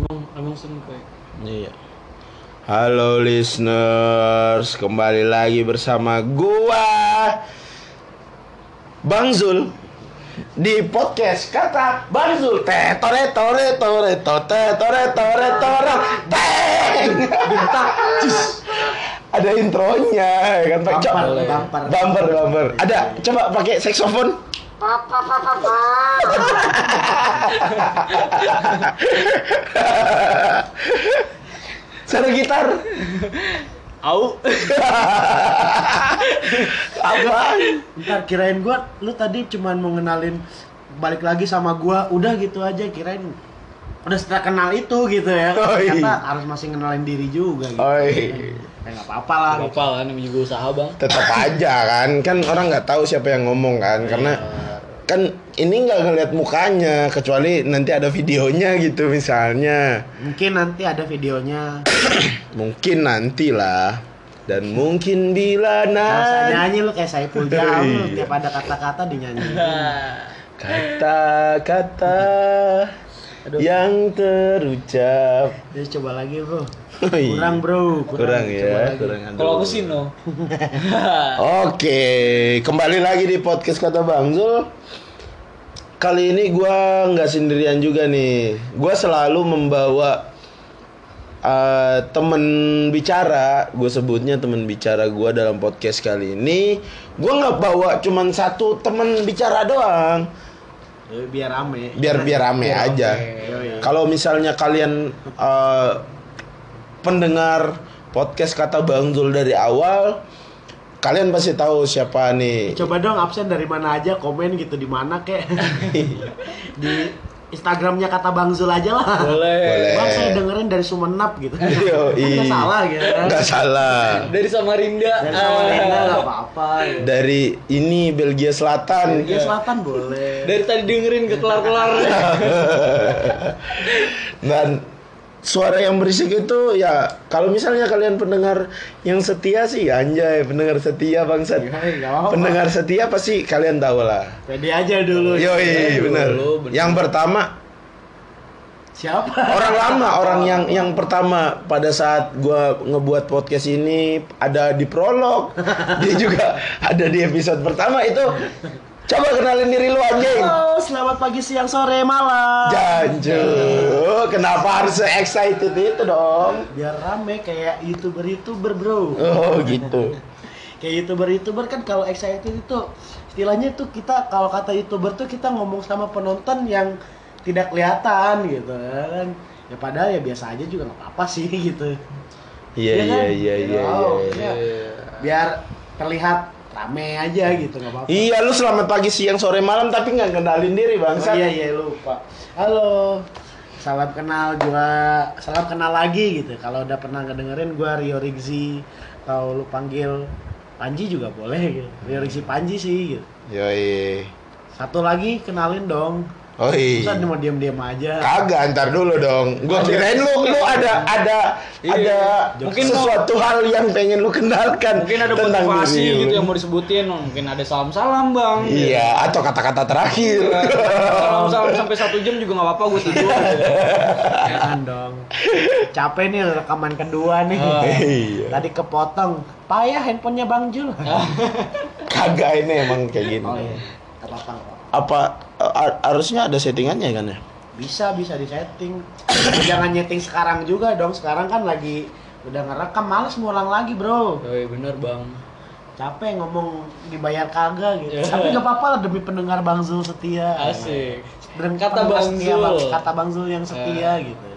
Emang emang sering kayak. Iya. Halo listeners, kembali lagi bersama gua Bang Zul di podcast kata Bang Zul. Teh tore tore tore tore tore tore tore. Teng! Ada intronya ya kan Pak? Cok. Bumper, bumper. bumper bumper. Ada coba pakai saksofon Suara gitar Au. apa Ntar kirain gua lu tadi cuman mau ngenalin balik lagi sama gua, udah gitu aja kirain udah setelah kenal itu gitu ya. Oh, iya. Ternyata harus masih ngenalin diri juga gitu. Oi. Ya nggak apa-apa lah. Gak apa kan namanya juga usaha, Bang. tetap aja kan kan orang nggak tahu siapa yang ngomong kan karena kan ini nggak ngeliat mukanya kecuali nanti ada videonya gitu misalnya Mungkin nanti ada videonya. mungkin nanti lah dan mungkin bila Masa nanti nyanyi lu kayak Saiful Iya. tiap ada kata-kata dinyanyi. kata-kata yang terucap Jadi coba lagi bro. Oh, iya. Kurang bro. kurang, ya kurang aduh. Kalau aku sih no. Oke, kembali lagi di podcast kata Bang Zul. Kali ini gua nggak sendirian juga nih. Gua selalu membawa eh, temen bicara. Gue sebutnya temen bicara gua dalam podcast kali ini. Gua nggak bawa cuman satu temen bicara doang. Biar rame. Biar biar rame Biar aja. Kalau misalnya kalian eh, pendengar podcast kata Bang Zul dari awal, kalian pasti tahu siapa nih. Coba dong absen dari mana aja, komen gitu di mana kek. di Instagramnya kata Bang Zul aja lah. Boleh. Boleh. Bang saya dengerin dari Sumenap gitu. Yoi. Kan nggak salah gitu. kan. Nggak salah. Dari Samarinda. Dari Samarinda Ah. nggak apa-apa. gitu. Dari ini Belgia Selatan. Belgia Selatan boleh. Dari tadi dengerin ke kelar-kelar. Dan suara yang berisik itu ya kalau misalnya kalian pendengar yang setia sih anjay pendengar setia bangsat. Iya, apa-apa. Pendengar setia pasti kalian tahu lah. Pede aja dulu. Dulu, bener. bener. Yang pertama Siapa? orang lama orang yang yang pertama pada saat gua ngebuat podcast ini ada di prolog dia juga ada di episode pertama itu coba kenalin diri lu anjing Halo, selamat pagi, siang, sore, malam. Janju kenapa harus excited itu dong Biar rame kayak youtuber-youtuber bro. oh gitu Kayak youtuber-youtuber kan kalau excited itu istilahnya tuh kita kalau kata youtuber tuh kita ngomong sama penonton yang tidak kelihatan gitu kan. Ya padahal ya biasa aja juga nggak apa-apa sih gitu. iya Iya iya kan? iya iya Oh, iya. iya. Biar terlihat rame aja gitu nggak apa-apa. iya lu selamat pagi siang sore malam tapi nggak kenalin diri Oh, bangsa iya iya lupa. Halo. Salam kenal gua, salam kenal lagi gitu. Kalau udah pernah ngedengerin gua Rio Rigzi atau lu panggil Panji juga boleh gitu. Rio Rigzi Panji sih gitu. yoi Satu lagi kenalin dong. Oh Masa iya mau diam-diam aja. Kagak, ntar dulu dong. Gua kirain lu lu ada ada Iya. ada Mungkin sesuatu hal yang pengen lu kenalkan Mungkin ada tentang motivasi diri gitu yang mau disebutin. Mungkin ada salam-salam, Bang. Iya, atau kata-kata terakhir. Salam-salam sampai satu jam juga nggak apa-apa gue tidur. Jangan dong. Capek nih rekaman kedua nih. Ah. Iya. Tadi kepotong. Payah handphonenya Bang Jul. Kagak ini emang kayak gini. Oh iya. Gak apa-apa. Apa a- harusnya ada settingannya kan ya? Bisa bisa disetting. Tapi Jangan nyeting sekarang juga dong. Sekarang kan lagi udah ngerekam males ngulang lagi bro Oh, iya bener, Bang. capek ngomong dibayar kagak gitu Iya. tapi gak apa-apa lah demi pendengar bang Zul setia Asik. dan Kata Bang setia, Zul. Bang- kata bang Zul yang setia Eh. gitu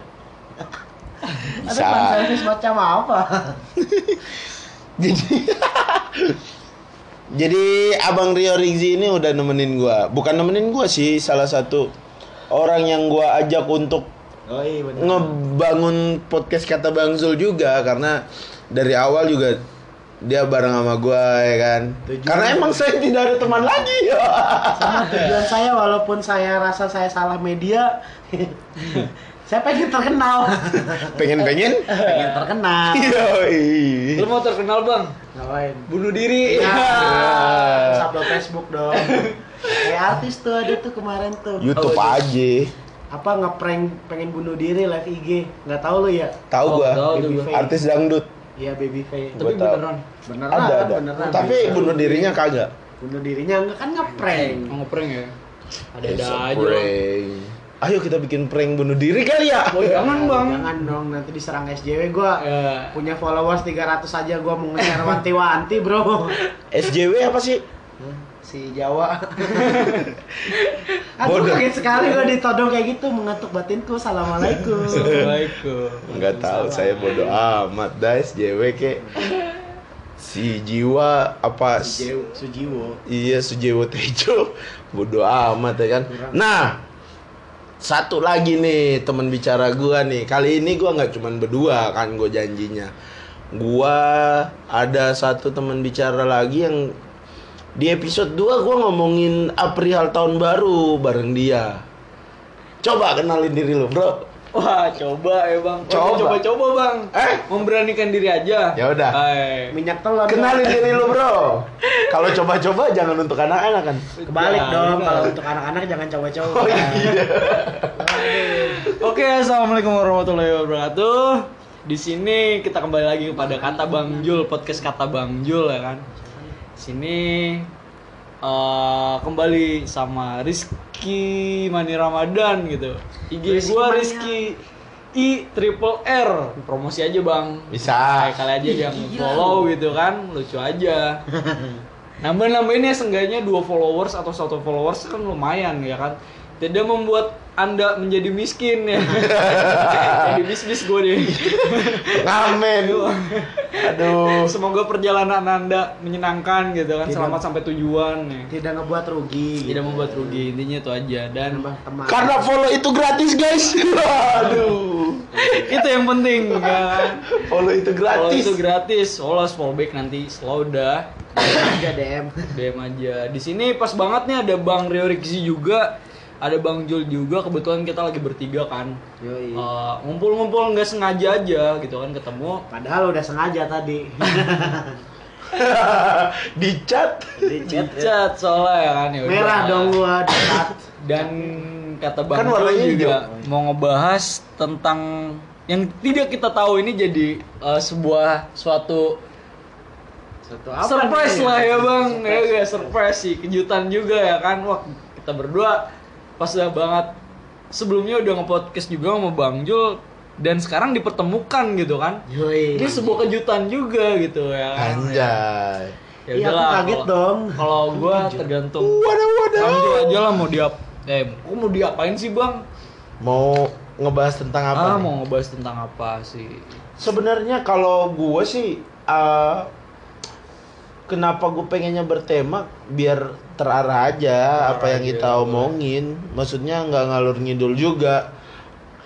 ada Bisa. fan service macam apa Jadi Jadi Abang Rio Rizzi ini udah nemenin gua. Bukan nemenin gua sih, salah satu orang yang gua ajak untuk oh iya bener ngebangun podcast kata Bang Zul juga karena dari awal juga dia bareng sama gua ya kan. Tujuan- Karena emang saya tidak ada teman lagi. sama tujuan saya walaupun saya rasa saya salah media saya pengen terkenal Pengen-pengen? pengen terkenal Yoi. Lu mau terkenal, Bang? ngapain Bunuh diri. ya Ya. upload Facebook dong kayak artis tuh ada tuh kemarin tuh YouTube Oh, aja. apa ngeprank pengen bunuh diri live IG nggak tahu lu ya Tahu Oh, gua. Artis dangdut. Iya baby face Tapi tahu. beneran. beneran Ada ada. beneran Tapi Bisa. bunuh dirinya kagak. bunuh dirinya enggak kan ngeprank ngeprank ya? Ada ada a aja. Ayo kita bikin prank bunuh diri kali ya. Oh, jangan bang. jangan dong nanti diserang SJW gua Ya. punya followers 300 aja gua mau nge-share wanti-wanti bro SJW apa sih? si Jawa Aduh Bodoh. kaget sekali gua ditodong kayak gitu mengetuk batinku assalamualaikum Assalamualaikum. Enggak tahu, saya bodoh amat dah SJW ke si jiwa apa Sujiwo Sujiwo Iya Sujiwo Tejo Bodoh amat ya kan Nah Satu lagi nih teman bicara gua nih. Kali ini gua nggak cuman berdua kan gue janjinya. Gua ada satu teman bicara lagi yang Di episode 2 gua ngomongin perihal tahun baru bareng dia. Coba kenalin diri lu bro Wah, coba ya bang. Coba. Coba, coba bang. Eh? Memberanikan diri aja. Ya udah. Hai. minyak telur Kenalin diri lu bro Kalau coba-coba jangan untuk anak-anak kan kebalik Ya, dong kalau untuk anak-anak jangan coba-coba Oh iya Oke, assalamualaikum warahmatullahi wabarakatuh. Di sini kita kembali lagi kepada kata Bang Jul, podcast kata Bang Jul ya kan. Sini eh, kembali sama Rizky Mani Ramadan gitu. IG Rizky gua Mania. Rizky I triple R. Promosi aja bang. Bisa Kayak kali aja yang follow gitu kan, lucu aja. Nambah-nambahin ya seenggaknya dua followers atau satu followers kan lumayan ya kan. Tidak membuat anda menjadi miskin ya. Jadi bisnis gue deh. Ngamen Aduh Semoga perjalanan anda menyenangkan gitu kan, Tidak. selamat sampai tujuan ya. tidak ngebuat rugi Tidak membuat rugi, intinya itu aja. Dan teman Karena follow itu gratis guys Aduh itu yang penting ya kan. Follow itu gratis itu gratis, olah follow back nanti slow dah. aja DM DM aja. Di sini pas banget nih ada Bang Rio Riksi juga, ada Bang Jul juga. Kebetulan kita lagi bertiga kan. Yoi. Eh, ngumpul-ngumpul nggak sengaja aja gitu kan ketemu. padahal udah sengaja tadi Di chat di chat ya. Chat soalnya ya kan ya udah. merah dong gua di chat Dan kata Bang Kan Jul warnanya juga hijau. mau ngebahas tentang yang tidak kita tahu ini jadi eh, sebuah suatu Satu apa surprise nih? lah ya bang ya Surprise. gak surprise sih kejutan juga ya kan wah kita berdua pas udah banget. Sebelumnya udah nge-podcast juga sama Bang Jul dan sekarang dipertemukan gitu kan. Yoi. ini sebuah kejutan juga gitu ya. Anjay. Ya Iya, aku kaget kalau- dong. kalau gua tergantung Waduh waduh. Bang Jul aja lah mau diap eh kok mau diapain sih bang? Mau ngebahas tentang apa ah nih? mau ngebahas tentang apa sih? Sebenarnya kalau gue sih eh, Kenapa gue pengennya bertema biar terarah aja apa yang aja, kita omongin. Maksudnya nggak ngalur ngidul juga.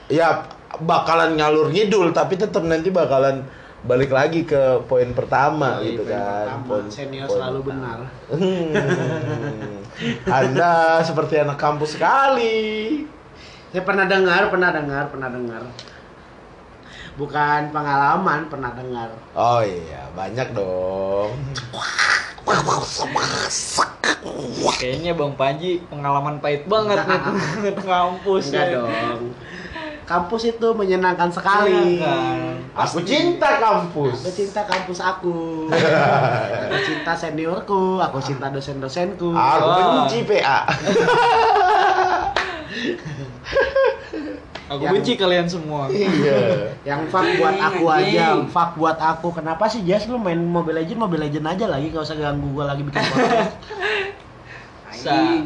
Ya bakalan ngalur ngidul tapi tetap nanti bakalan balik lagi ke poin pertama Yoi, gitu poin kan. pertama. Poin- senior poin selalu benar Hmm. Anda seperti anak kampus sekali. saya pernah dengar pernah dengar pernah dengar bukan pengalaman pernah dengar Oh iya, banyak dong. Kayaknya Bang Panji pengalaman pahit banget nih kampus enggak ya. dong kampus itu menyenangkan sekali Menyenangkan. Aku cinta kampus. Aku cinta kampus aku. aku cinta seniorku, aku cinta dosen-dosenku. Aku benci PA. Aku Yang- benci kalian semua. Iya. Yang fuck buat aku aja, fuck buat aku. Kenapa sih Jas lu main Mobile Legend, Mobile Legend aja lagi, gak usah ganggu gua lagi bikin podcast. Sa-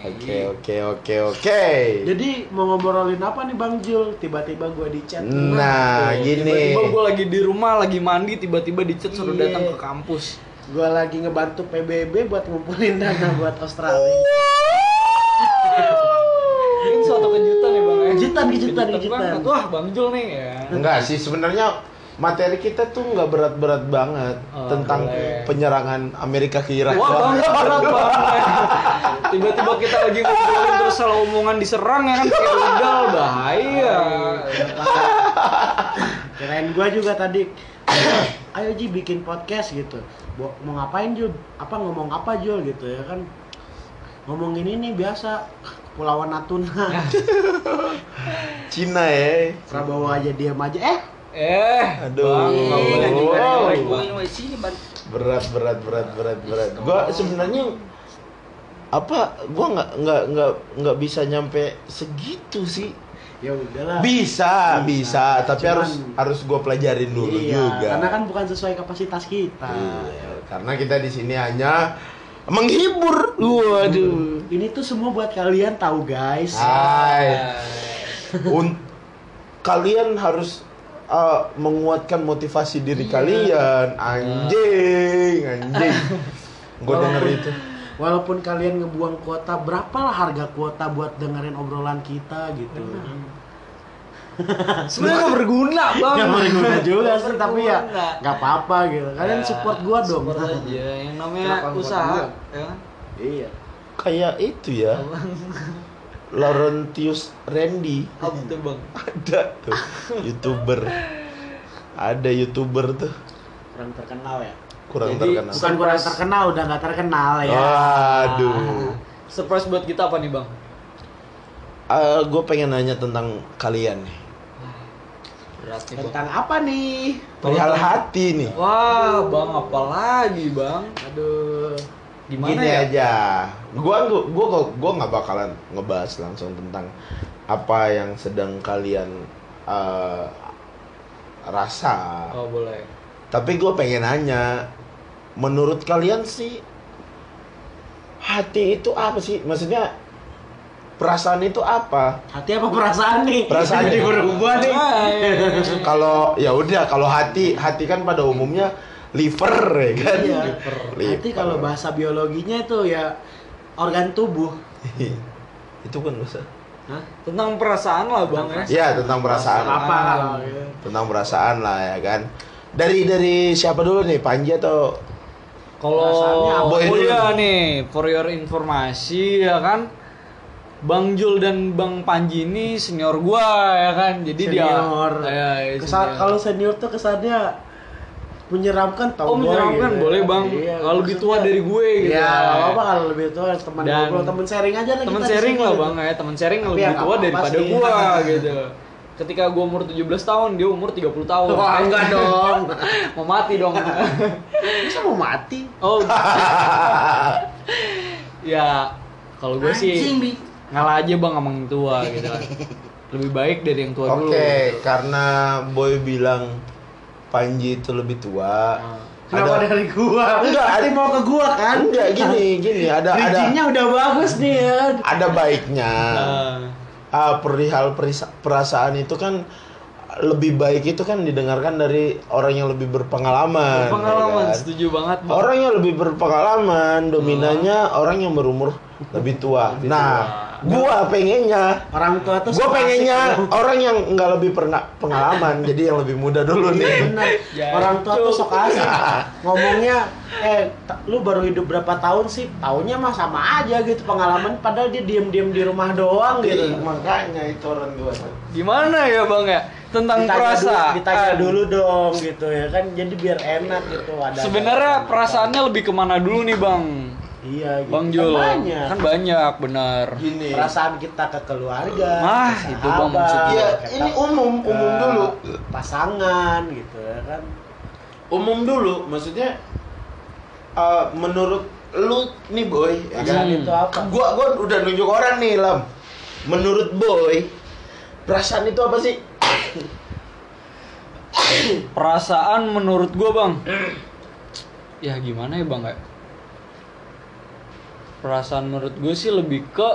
Oke, oke, oke, oke. Jadi mau ngobrolin apa nih Bang Jul? Tiba-tiba gua di chat. Nah, Tuh, gini. Tiba-tiba gue lagi di rumah, lagi mandi, tiba-tiba di chat suruh Iya. datang ke kampus. Gua lagi ngebantu PBB buat ngumpulin dana buat Australia. Ini suatu kejutan? Kejutan, kejutan, kejutan. banget. Wah bang Jul nih ya. Enggak sih, sebenarnya materi kita tuh nggak berat-berat banget Oh, tentang boleh. penyerangan Amerika ke Irak. Wah bang berat banget. Tiba-tiba kita lagi ngobrolin terus salah omongan diserang ya kan kayak udah bahaya. Kirain gua juga tadi ayo Ji bikin podcast gitu. Bo- Mau ngapain Jul? Apa ngomong apa Jul gitu ya kan? Ngomongin ini biasa Kepulauan Natuna. Cina ya. Prabowo aja diam aja. Eh, Eh, Aduh. Bang, Wow. Berat berat berat berat berat. Gua sebenarnya apa gua nggak nggak nggak nggak bisa nyampe segitu sih ya udahlah. bisa bisa, tapi Cuman- harus harus gua pelajarin dulu iya, juga Karena kan bukan sesuai kapasitas kita. Iya, karena kita di sini hanya menghibur waduh Ini tuh semua buat kalian tahu guys. Hai. Un- kalian harus uh, menguatkan motivasi diri kalian anjing anjing gue denger itu Walaupun kalian ngebuang kuota, berapa lah harga kuota buat dengerin obrolan kita gitu. Sebenarnya nggak berguna, Bang. Gak berguna juga sih, tapi ya nggak apa-apa gitu. Kalian Ya, support gua dong. Support aja. Yang namanya Kenapa usaha, gua? Ya kan? Iya. kayak itu ya Laurentius Randy Apa tuh, Bang? ada tuh youtuber ada youtuber tuh Kurang terkenal ya. kurang Jadi, terkenal Bukan kurang terkenal, udah nggak terkenal ya. Waduh. Surprise buat kita apa nih, Bang? gue pengen nanya tentang kalian nih Berat nih, Bang. Tentang apa nih? perihal hati nih Wah, Bang, apa lagi, Bang? Aduh. Gimana Gini ya? aja, gua gua gua gua nggak bakalan ngebahas langsung tentang apa yang sedang kalian eh, rasa. Oh, boleh. Tapi gue pengen nanya, menurut kalian sih hati itu apa sih? Maksudnya perasaan itu apa? Hati apa perasaan nih? Perasaan. Jadi berubah nih. Kalau ya udah, kalau hati hati kan pada umumnya liver ya kan? Iya. Liver. Hati kalau bahasa biologinya itu ya organ tubuh. itu kan bahasa. Hah? Tentang perasaan lah, Bang, ya. Ya tentang perasaan. Apa kalau gitu? tentang perasaan lah ya kan dari dari siapa dulu nih Panji atau Kalau apa? Boy oh dulu iya nih. for your informasi ya kan. Bang Jul dan Bang Panji ini senior gua ya kan. Jadi Senior. dia ya, ya, Kesa- senior. kalau senior tuh kesannya menyeramkan tau Oh menyeramkan boleh bang, Iya, kalau lebih tua dari gue gitu. Iya, nggak apa kalau lebih tua teman Dan- ngobrol, teman sharing aja lah di sharing lah gitu. bang ya, temen sharing Tapi lebih ya tua daripada sih. gua gitu. Ketika gua umur 17 tahun, dia umur 30 tahun. Wah, enggak dong. Mau mati dong. Masa mau mati? oh. ya, kalau gue sih ngalah aja bang sama yang tua gitu. Lebih baik dari yang tua Oke, dulu. gitu. karena Boy bilang Panji itu lebih tua. Ah. Kenapa Ada- dari gua? Enggak, ada- mau ke gua kan? Enggak gini, gini ada ada Bridgingnya udah bagus nih ya. ada baiknya. Ah. Ah, perihal perasaan itu kan lebih baik itu kan didengarkan dari orang yang lebih berpengalaman. Pengalaman ya kan? setuju banget bang. Orang yang lebih berpengalaman, dominannya orang yang berumur lebih tua. Lebih nah, gua pengennya, Orang tua tuh gua pengennya asik, orang yang nggak lebih pernah pengalaman, jadi yang lebih muda dulu nih. Bener. Ya, Orang tua tuh sok asik. Ngomongnya, eh lu baru hidup berapa tahun sih? Taunya mah sama aja gitu pengalaman. Padahal dia diem-diem di rumah doang Iya, gitu. makanya itu orang tua. Gimana ya bang ya tentang Ditanya perasaan? dulu, ditanya dulu dong gitu ya kan. Jadi biar enak gitu. Ada Sebenarnya perasaannya lebih ke mana dulu nih bang? Iya gitu. Bang Kan Jul. banyak. Kan banyak benar. Gini. perasaan kita ke keluarga, Ah, ke itu Bang sahabat, maksudnya. Iya, ini umum, umum dulu. pasangan gitu ya kan Umum dulu, maksudnya eh, menurut lu nih boy, ya kan? perasaan itu apa Gua gua udah nunjuk orang nih, Lam. Menurut boy, perasaan itu apa sih? Perasaan menurut gua bang. Ya gimana ya bang ya? Perasaan menurut gue sih lebih ke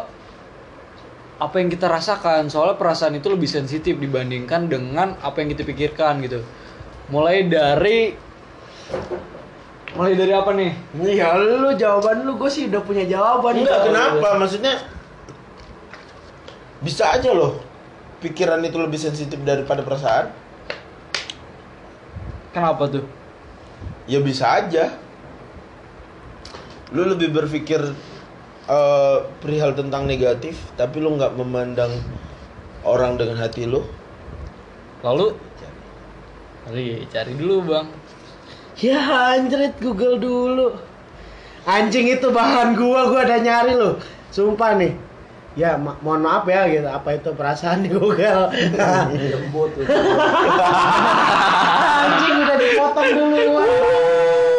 apa yang kita rasakan. Soalnya perasaan itu lebih sensitif dibandingkan dengan apa yang kita pikirkan gitu. Mulai dari mulai dari apa nih? ya lu jawaban lu gue sih udah punya jawaban Enggak, Kalau kenapa? Maksudnya bisa aja loh. Pikiran itu lebih sensitif daripada perasaan. Kenapa tuh? Ya bisa aja. Lu lebih berpikir eh, perihal tentang negatif, tapi lu nggak memandang orang dengan hati lu. Lalu? Cari, cari dulu bang. ya anjrit Google dulu. Anjing itu bahan gua gua ada nyari lo sumpah nih. Ya ma- mohon maaf ya gitu. Apa itu perasaan di Google? Lembut. anjing udah dipotong dulu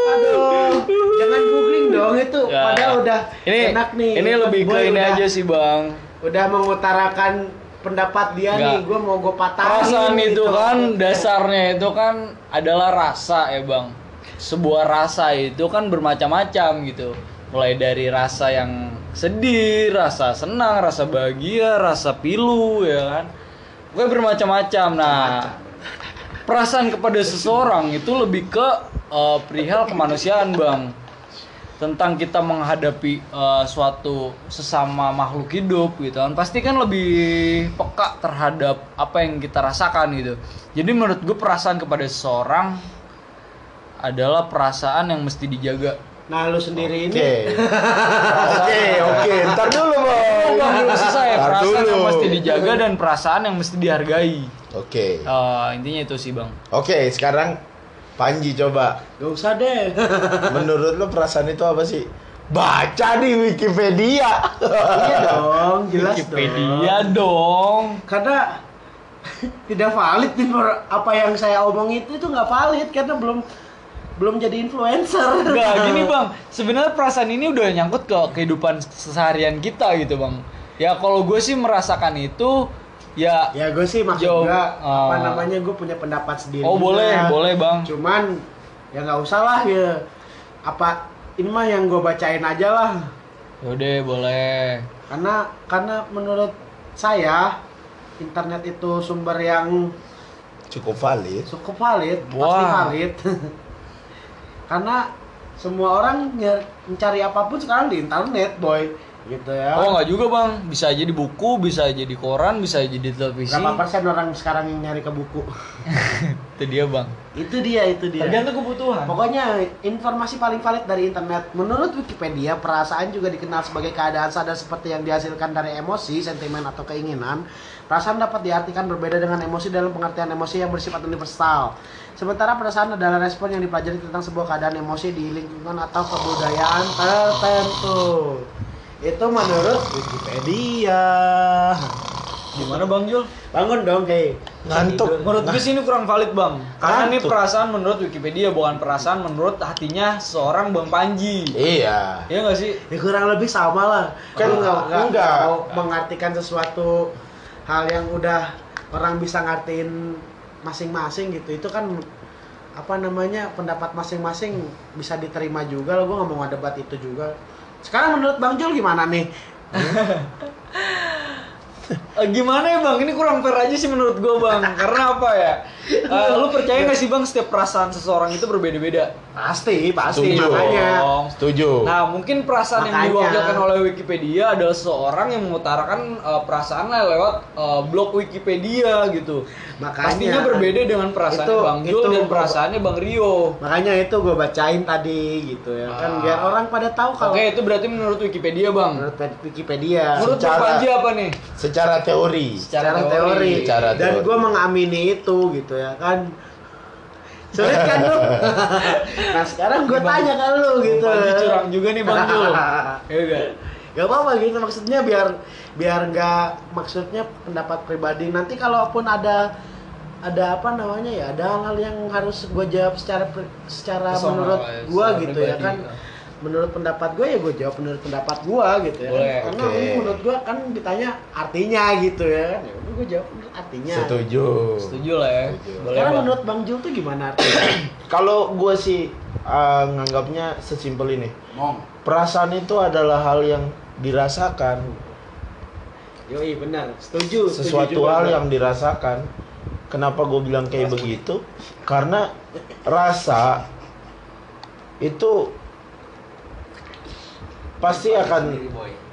aduh jangan googling dong itu Ya. padahal udah ini enak nih ini lebih ke ini udah- aja sih bang. udah mengutarakan pendapat dia Nggak. nih gue mau gue patahin perasaan itu gitu. kan dasarnya itu kan adalah rasa ya bang. Sebuah rasa itu kan bermacam-macam gitu. Mulai dari rasa yang sedih rasa senang rasa bahagia rasa pilu ya kan? Gue bermacam-macam. Nah perasaan kepada seseorang itu lebih ke eh, perihal kemanusiaan bang tentang kita menghadapi eh, suatu sesama makhluk hidup gitu kan pasti kan lebih peka terhadap apa yang kita rasakan gitu jadi menurut gue perasaan kepada seseorang adalah perasaan yang mesti dijaga nah lu sendiri Oke. ini Oke, oke. Ntar dulu, Bang, Bang. belum selesai Ntar perasaan yang dulu. mesti dijaga dan perasaan yang mesti dihargai Oke. Eh, intinya itu sih bang Oke, sekarang Panji coba. gak usah deh Menurut lo perasaan itu apa sih? Baca di Wikipedia. iya dong jelas Wikipedia dong dong karena tidak valid nih per- apa yang saya omong itu itu nggak valid karena belum belum jadi influencer Enggak, gini bang, sebenarnya perasaan ini udah nyangkut ke kehidupan seharian kita gitu bang. Ya kalau gue sih merasakan itu, ya ya gue sih maksud Jauh. gua, apa Oh. namanya gue punya pendapat sendiri oh juga. boleh, boleh bang. cuman ya nggak usah lah ya apa ini mah yang gue bacain aja lah Yaudah boleh. karena karena menurut saya internet itu sumber yang Cukup valid. cukup valid pasti Wah. valid karena semua orang mencari apa pun sekarang di internet boy gitu ya Oh nggak juga bang, bisa jadi buku, bisa jadi koran, bisa jadi televisi. berapa persen orang sekarang yang nyari ke buku Itu dia bang. itu dia itu dia Tergantung kebutuhan. Pokoknya informasi paling valid dari internet. Menurut Wikipedia, perasaan juga dikenal sebagai keadaan sadar seperti yang dihasilkan dari emosi, sentimen atau keinginan. Perasaan dapat diartikan berbeda dengan emosi dalam pengertian emosi yang bersifat universal. Sementara perasaan adalah respon yang dipelajari tentang sebuah keadaan emosi di lingkungan atau kebudayaan tertentu. Itu menurut Wikipedia. Gimana bang Jul? Bangun dong, hei. Ngantuk. Menurut gue sih ini kurang valid bang. Karena ini Ngantuk. perasaan menurut Wikipedia, bukan perasaan menurut hatinya seorang bang Panji. Iya. Iya nggak sih? Ya kurang lebih sama lah. Kan nggak nggak- enggak. nggak mau mengartikan sesuatu hal yang udah orang bisa ngartiin masing-masing gitu. Itu kan apa namanya pendapat masing-masing bisa diterima juga lo gue nggak mau ngedebat itu juga sekarang menurut bang Jul gimana nih gimana ya bang? Ini kurang fair aja sih menurut gue bang. Karena apa ya? Eh, lu percaya nggak sih bang setiap perasaan seseorang itu berbeda-beda? pasti pasti Setuju. makanya. Setuju. Nah mungkin perasaan yang Makanya. diwakilkan oleh Wikipedia adalah seseorang yang mengutarakan eh, perasaannya lewat eh, blog Wikipedia gitu. Makanya. Pastinya berbeda dengan perasaan Itu- Bang Jul itu- dan perasaannya Bang Rio. makanya itu gue bacain tadi gitu ya kan Ah. biar orang pada tahu kalau Oke itu berarti menurut Wikipedia bang. menurut Wikipedia Menurut Bang Secara- Panji apa nih? Secara teori. secara teori, Secara dan teori. gue mengamini itu gitu ya kan sulit kan lu nah sekarang gue tanya ke lu gitu Bang curang juga nih Bang Jul. Kan? gak apa-apa gitu maksudnya biar biar nggak maksudnya pendapat pribadi nanti kalaupun ada ada apa namanya ya ada hal-hal yang harus gue jawab secara secara Personal, menurut ya, gue secara gitu ya pribadi, kan ya. Menurut pendapat gue ya gue jawab menurut pendapat gue gitu ya Boleh. karena ini menurut gue kan ditanya artinya gitu ya ya udah gue jawab menurut artinya Setuju. Setuju lah ya. Setuju. Boleh karena bang. menurut bang Jul tuh gimana artinya Kalau gue sih uh, nganggapnya sesimpel ini. Ngomong. Perasaan itu adalah hal yang dirasakan, Yoi benar setuju setuju sesuatu juga hal yang dirasakan. Kenapa gue bilang kayak begitu? Karena rasa itu pasti akan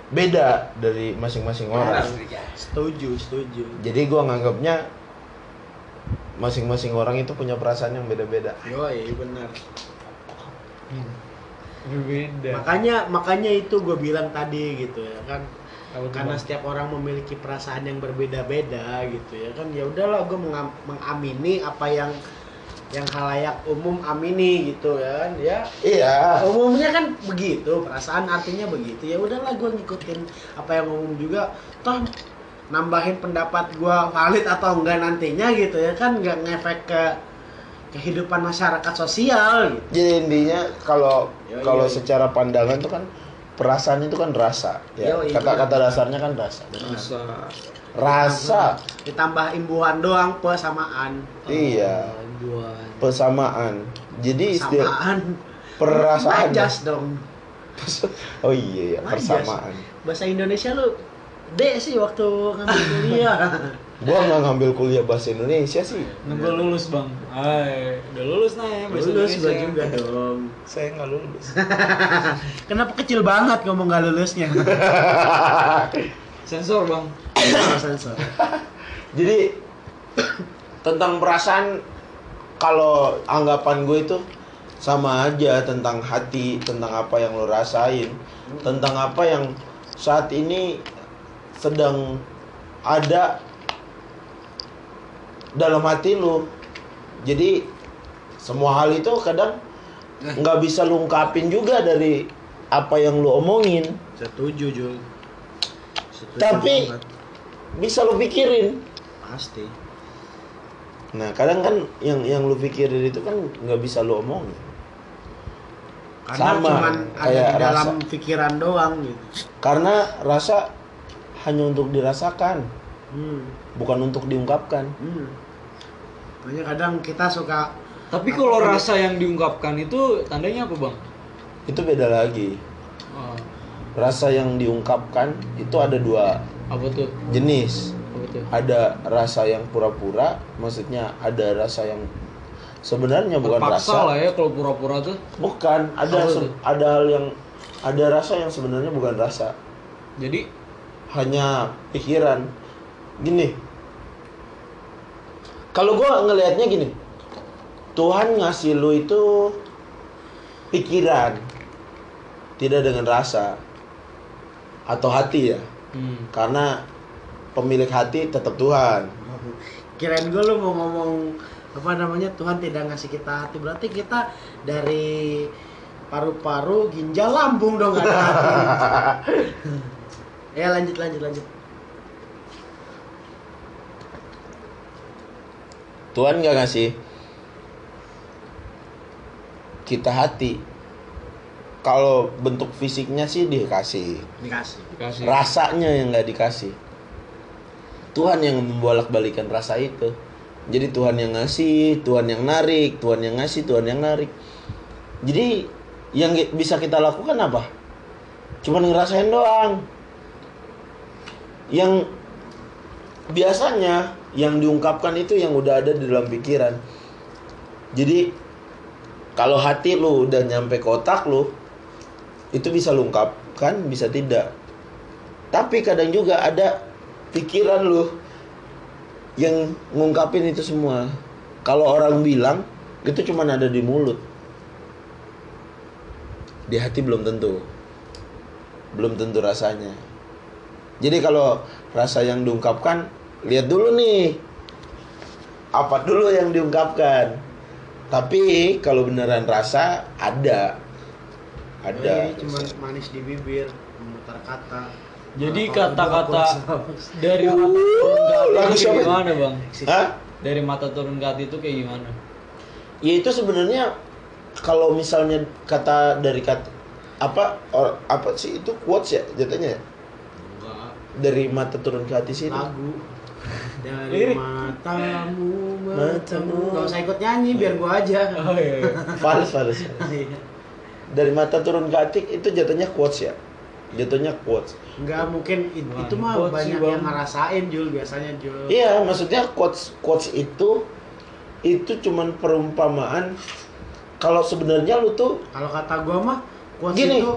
beda dari masing-masing orang. setuju setuju. Jadi gue nganggapnya masing-masing orang itu punya perasaan yang beda-beda. Yoi benar. Berbeda. makanya makanya itu gue bilang tadi gitu ya kan. Apa karena setiap orang memiliki perasaan yang berbeda-beda gitu ya kan. Ya udahlah gue mengamini apa yang yang halayak umum amini gitu kan ya Iya. umumnya kan begitu perasaan artinya begitu ya udahlah gue ngikutin apa yang umum juga toh nambahin pendapat gue valid atau enggak nantinya gitu ya kan nggak ngefek ke kehidupan masyarakat sosial gitu Jadi intinya kalau kalau secara pandangan itu kan perasaan itu kan rasa. Ya. Kata-kata dasarnya kan rasa. Rasa. Rasa. ditambah imbuhan doang pesamaan Iya. Buat. Persamaan. Jadi istilah samaan perasaan. majas dong Oh iya ya, Majas. persamaan. bahasa Indonesia lu D sih waktu ngambil kuliah Gua nggak ngambil kuliah bahasa Indonesia sih. Nunggu lulus bang. Ay, udah lulus nah ya bahasa lulus Indonesia. juga dong Saya nggak lulus. kenapa kecil banget ngomong gak lulusnya Sensor bang. sensor Jadi tentang perasaan kalau anggapan gue itu sama aja tentang hati, tentang apa yang lo rasain, tentang apa yang saat ini sedang ada dalam hati lo. Jadi semua hal itu kadang nggak bisa lu ungkapin juga dari apa yang lu omongin, setuju Jul Setuju Tapi- banget. bisa lu pikirin. pasti Nah, kadang kan yang yang lu pikirin itu kan nggak bisa lu omongin. karena Sama, cuman ada di dalam rasa. pikiran doang gitu Karena rasa hanya untuk dirasakan, hmm. bukan untuk diungkapkan. Hmm. Makanya kadang kita suka Tapi kalau rasa yang diungkapkan itu tandanya apa bang? Itu beda lagi. Oh, Rasa yang diungkapkan itu ada dua apa tuh? jenis. Tuh? Ada rasa yang pura-pura, maksudnya ada rasa yang sebenarnya bukan Terpaksa rasa. lah ya kalau pura-pura tuh. Bukan, ada se- ada hal yang ada rasa yang sebenarnya bukan rasa. Jadi hanya pikiran gini kalau gua ngelihatnya gini Tuhan ngasih lu itu pikiran tidak dengan rasa atau hati ya hmm. karena pemilik hati tetap Tuhan. Kirain gue lu mau ngomong apa namanya Tuhan tidak ngasih kita hati. Berarti kita dari paru-paru ginjal lambung dong ada hati. ya lanjut lanjut lanjut. Tuhan nggak ngasih kita hati. Kalau bentuk fisiknya sih dikasih. Dikasih. Dikasih. rasanya yang nggak dikasih Tuhan yang membolak balikan rasa itu. Jadi Tuhan yang ngasih Tuhan yang narik Tuhan yang ngasih Tuhan yang narik. Jadi yang bisa kita lakukan apa? Cuman ngerasain doang. Yang biasanya yang diungkapkan itu yang udah ada di dalam pikiran. Jadi kalau hati lu udah nyampe ke otak lu itu bisa lu ungkapkan bisa tidak. Tapi kadang juga ada pikiran lu yang ngungkapin itu semua. Kalau orang bilang itu cuman ada di mulut. Di hati belum tentu. Belum tentu rasanya. Jadi kalau rasa yang diungkapkan lihat dulu nih. Apa dulu yang diungkapkan? Tapi kalau beneran rasa ada. Ada. Ini cuma manis di bibir memutar kata Jadi kata-kata dari mata turun ke hati Lagu itu gimana bang? Hah? Dari mata turun ke hati itu kayak gimana? Ya itu sebenarnya kalau misalnya kata dari kata apa or, apa sih itu quotes ya jatuhnya ya? Enggak, dari mata turun ke hati sih itu. lagu dari Lirik. matamu Matamu. Gak usah ikut nyanyi biar gua aja Oh iya. Fals, fals. dari mata turun ke hati itu jatuhnya quotes ya jatuhnya quotes Enggak mungkin it- Wah, itu mah banyak Bang. yang ngerasain Jul biasanya Jul. iya maksudnya quotes quotes itu itu cuman perumpamaan kalau sebenarnya lu tuh Kalau kata gua mah quotes Gini. itu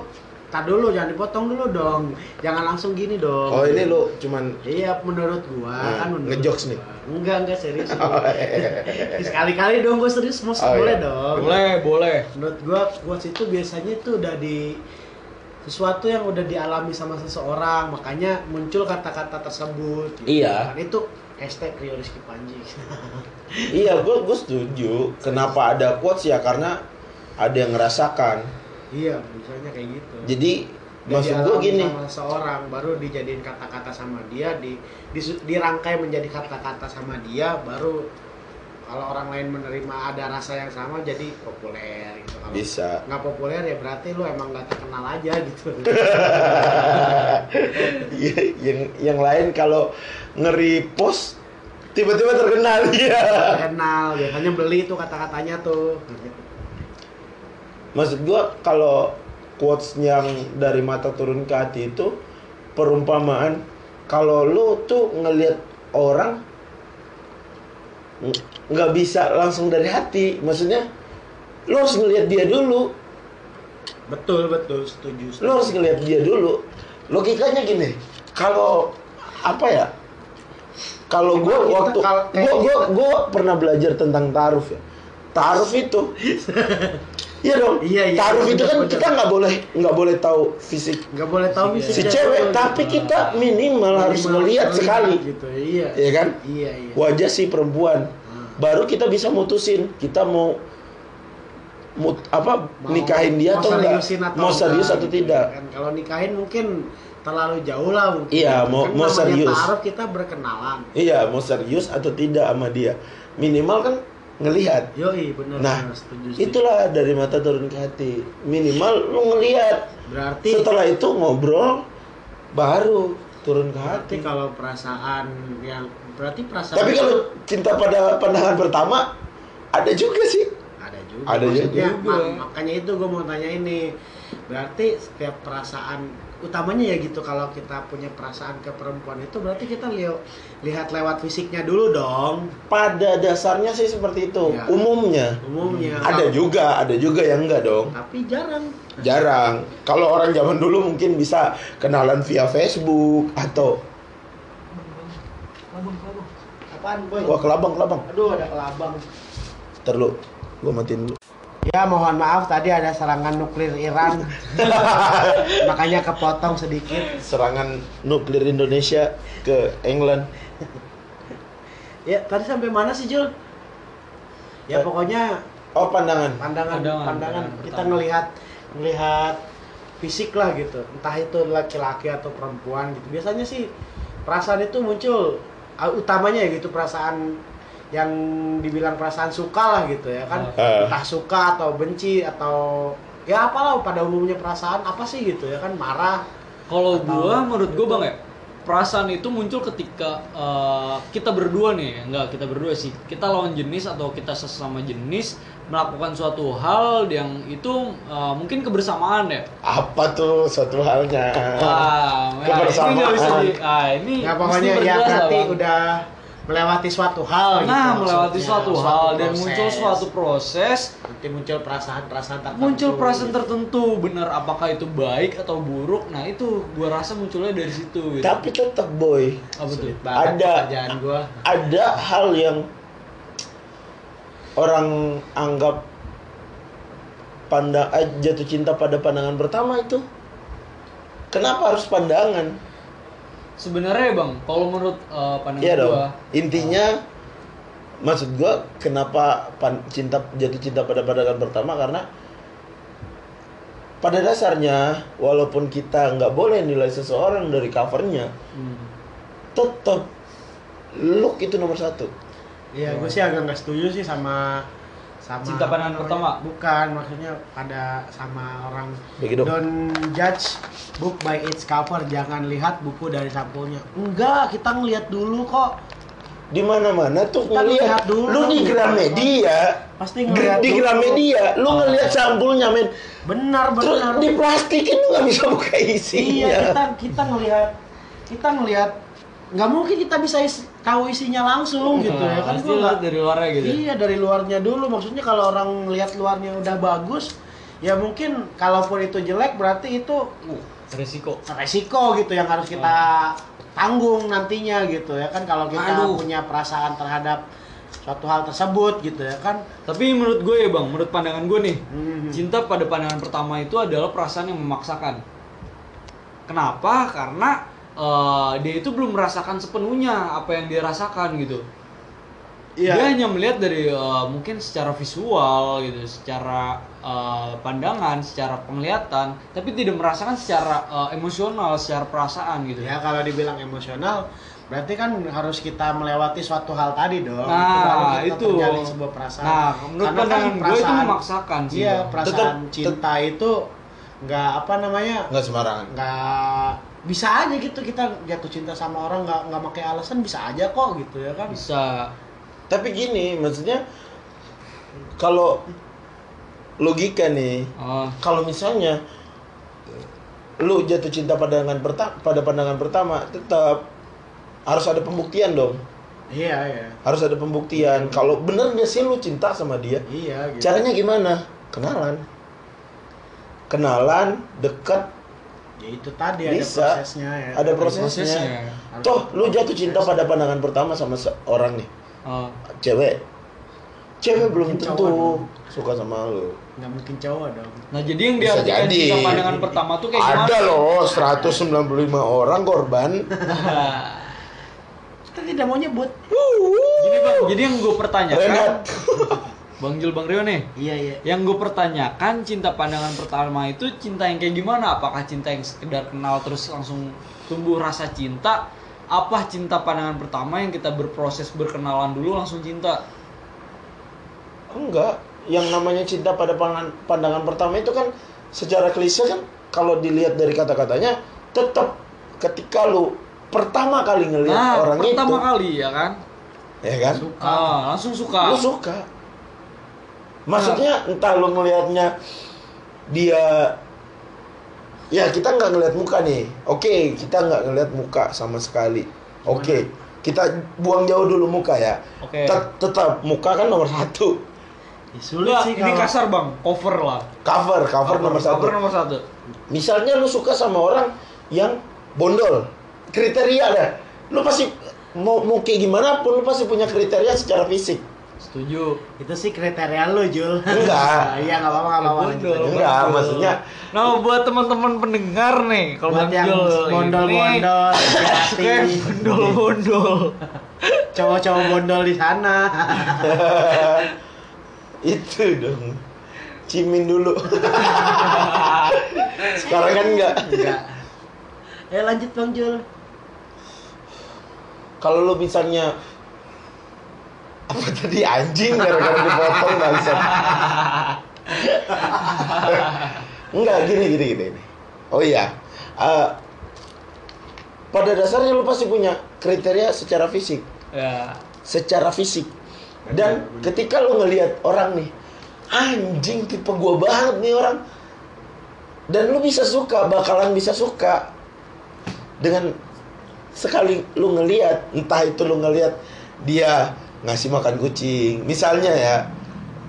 tak dulu jangan dipotong dulu dong. Jangan langsung gini dong. oh ini lu cuman Iya menurut gua Nah, kan menurut ngejokes gua. nih. Enggak enggak serius. Oh, iya. Sekali-kali dong gua serius mau Oh, boleh iya. dong. Boleh, boleh. Menurut gua quotes itu biasanya itu udah di sesuatu yang udah dialami sama seseorang makanya muncul kata-kata tersebut gitu. Iya. kan itu hashtag Rio Rizky Panji. Iya gue gue setuju. Kenapa ada quotes ya? Karena ada yang ngerasakan. Iya misalnya kayak gitu. Jadi maksud gue gini. sama seorang baru dijadiin kata-kata sama dia di, di- dirangkai menjadi kata-kata sama dia baru kalau orang lain menerima ada rasa yang sama jadi populer gitu. Kalau bisa. nggak populer ya berarti lu emang nggak terkenal aja gitu. Iya, yang yang lain kalau ngeri post tiba-tiba terkenal ya terkenal biasanya beli tuh kata-katanya tuh. Maksud gua kalau quotes yang dari mata turun ke hati itu perumpamaan kalau lu tuh ngelihat orang ng- nggak bisa langsung dari hati. Maksudnya lu harus ngelihat dia dulu. Betul betul setuju, setuju. lu harus ngelihat dia dulu. Logikanya gini kalau apa ya kalau gue waktu gue gue gue pernah belajar tentang taruf ya. Taruf itu iya dong. Iya, iya, taruf itu kan kita nggak boleh nggak boleh tahu fisik nggak boleh tahu si fisiknya cewek tapi kita minimal harus Minimal terlihat sekali. gitu iya. Ya kan? Iya iya. Wajah si perempuan. Hmm. baru kita bisa mutusin kita mau mut, apa Mau- nikahin dia mau atau enggak? atau mau serius enggak, atau gitu tidak? kan. kalau nikahin mungkin terlalu jauh lah mungkin Iya, Kan mau- mau namanya serius. taruh kita berkenalan. Iya, mau serius atau tidak sama dia. Minimal kan ngelihat. yoi bener Nah, bener, setuju. Itulah dari mata turun ke hati. Minimal lu ngelihat. berarti Setelah itu ngobrol baru turun ke berarti hati. kalau perasaan yang berarti perasaan Tapi kalau cinta pada pandangan pertama ada juga sih. ada juga Ada maksudnya juga. ma- makanya itu gue mau tanya ini berarti setiap perasaan utamanya ya gitu kalau kita punya perasaan ke perempuan itu berarti kita lihat lihat lewat fisiknya dulu dong Pada dasarnya sih seperti itu. Ya. Umumnya. umumnya Ada juga, ada juga yang enggak dong. tapi jarang Jarang. Kalau orang zaman dulu mungkin bisa kenalan via Facebook atau apaan boy wah kelabang kelabang. aduh ada kelabang Terlalu, gua matiin dulu. Ya mohon maaf tadi ada serangan nuklir Iran makanya kepotong sedikit Serangan nuklir Indonesia ke England. ya tadi sampai mana sih Jul ya Eh. pokoknya Oh pandangan. pandangan Pandangan, pandangan, pandangan kita pertama. ngelihat ngelihat fisik lah gitu entah itu laki-laki atau perempuan gitu biasanya sih perasaan itu muncul uh, utamanya ya gitu perasaan yang dibilang perasaan suka lah gitu ya kan Ah. entah suka atau benci atau ya apalah pada umumnya perasaan apa sih gitu ya kan marah Kalau gua menurut gua Bang ya, perasaan itu muncul ketika eh, kita berdua nih, enggak kita berdua sih. Kita lawan jenis atau kita sesama jenis melakukan suatu hal yang itu eh, mungkin kebersamaan ya. Apa tuh suatu halnya? Ini Kebersamaan. nggak bisa di, ah ini ya pokoknya ya udah melewati suatu hal gitu Nah, melewati maksudnya. suatu hal dan proses. muncul suatu proses, nanti muncul perasaan-perasaan tertentu muncul perasaan tertentu, bener apakah itu baik atau buruk? Nah, itu gua rasa munculnya dari situ gitu. Tapi tetap boy, Apa tuh? Ada. pekerjaan gua ada hal yang orang anggap pandang eh, jatuh cinta pada pandangan pertama itu. Kenapa harus pandangan? Sebenarnya Bang, kalau menurut eh, pandangan Iya dong. gua, Intinya maksud gua kenapa pan- cinta jatuh cinta pada pandangan pertama karena pada dasarnya walaupun kita nggak boleh nilai seseorang dari covernya, hmm, tetap look itu nomor satu. Iya, gue sih agak nggak setuju sih sama sama Cinta pandangan pertama? Bukan, maksudnya pada sama orang Begitu. don't judge book by its cover, jangan lihat buku dari sampulnya. Enggak, kita ngelihat dulu kok. Di mana-mana tuh Kita ngeliat lihat dulu. lu di Gramedia, Pasti ngelihat di. Gramedia, lu ngeliat sampulnya men. Benar, Terus benar. di plastikin lu nggak bisa buka isinya. Iya, kita kita ngelihat kita ngelihat nggak mungkin kita bisa is- tahu isinya langsung gitu ya kan pasti lihat nggak- dari luarnya gitu. Iya dari luarnya dulu maksudnya kalau orang lihat luarnya udah bagus ya mungkin kalaupun itu jelek berarti itu uh, Resiko. resiko gitu yang harus kita tanggung nantinya gitu ya kan kalau kita Aduh. punya perasaan terhadap suatu hal tersebut gitu ya kan Tapi menurut gue ya Bang, menurut pandangan gue nih, Mhm. cinta pada pandangan pertama itu adalah perasaan yang memaksakan. Kenapa? Karena eh, dia itu belum merasakan sepenuhnya apa yang dia rasakan gitu. Iya. dia hanya melihat dari eh, mungkin secara visual gitu secara eh, pandangan secara penglihatan tapi tidak merasakan secara eh, emosional secara perasaan gitu Ya kalau dibilang emosional berarti kan harus kita melewati suatu hal tadi dong. Nah, itu. terjalin sebuah perasaan. Nah, menurut pandangan gue itu memaksakan sih, Iya, perasaan Tetep- cinta itu nggak apa namanya? nggak sembarangan nggak bisa aja gitu kita jatuh cinta sama orang nggak nggak pakai alasan bisa aja kok gitu ya kan. Bisa. Tapi gini maksudnya kalau logika nih oh, kalau misalnya lu jatuh cinta pandangan pertama pada pandangan pertama tetap harus ada pembuktian dong. Iya iya. Harus ada pembuktian. Kalau bener nggak sih lu cinta sama dia? Iya gitu. Caranya gimana? Kenalan. Kenalan dekat ya itu tadi Bisa. ada prosesnya ya. Ada prosesnya, prosesnya. toh lu jatuh cinta pada pandangan pertama sama seorang nih. Oh. cewek. Cewek belum Mungkin tentu dong. suka sama lu. Nggak mungkin cowok dong. Nah jadi yang diartikan jadi. cinta pandangan pertama tuh kayak gimana? Ada loh 195 orang korban. Kita tidak mau nyebut jadi bang jadi yang gue pertanyakan bang Jul bang Rio nih. Iya iya. Yang gue pertanyakan cinta pandangan pertama itu cinta yang kayak gimana? Apakah cinta yang sekedar kenal terus langsung tumbuh rasa cinta? Apa cinta pandangan pertama yang kita berproses berkenalan dulu langsung cinta? Enggak. Yang namanya cinta pada pandangan, pandangan pertama itu kan secara klise kan kalau dilihat dari kata-katanya tetap ketika lu pertama kali ngelihat nah orang pertama itu kali ya kan? Ya kan? Ah, langsung suka. Lu suka maksudnya entah lu ngelihatnya dia ya kita nggak ngelihat muka nih. Oke kita nggak ngelihat muka sama sekali. Oke kita buang jauh dulu muka ya. Oke. Tet- tetap muka kan nomor satu. Ya, sulit Nggak, sih ini kalau kasar bang. Cover lah. Cover cover, nomor satu. Cover nomor satu. Misalnya lu suka sama orang yang bondol kriteria dah lu pasti mau mau kayak gimana pun lu pasti punya kriteria secara fisik setuju. Itu sih kriteria lu Jul. Enggak. iya nggak apa-apa nggak apa-apa. Enggak, maksudnya- nah buat teman-teman pendengar nih kalau buat yang bondol-bondol hati bondol-bondol. Cowok-cowok bondol di sana. Itu dong. Cimin dulu. Sekarang kan enggak. Enggak. Eh lanjut bang Jul. Kalau lu misalnya apa tadi? Anjing gara-gara dipotong bangsat. Enggak gini gini gini gini. oh iya. Eh, pada dasarnya lu pasti punya kriteria secara fisik. Ya. Secara fisik. Dan ketika lu ngelihat orang nih anjing tipe gua banget nih orang. Dan lu bisa suka bakalan bisa suka dengan sekali lu ngelihat entah itu lu ngelihat dia ngasih makan kucing misalnya ya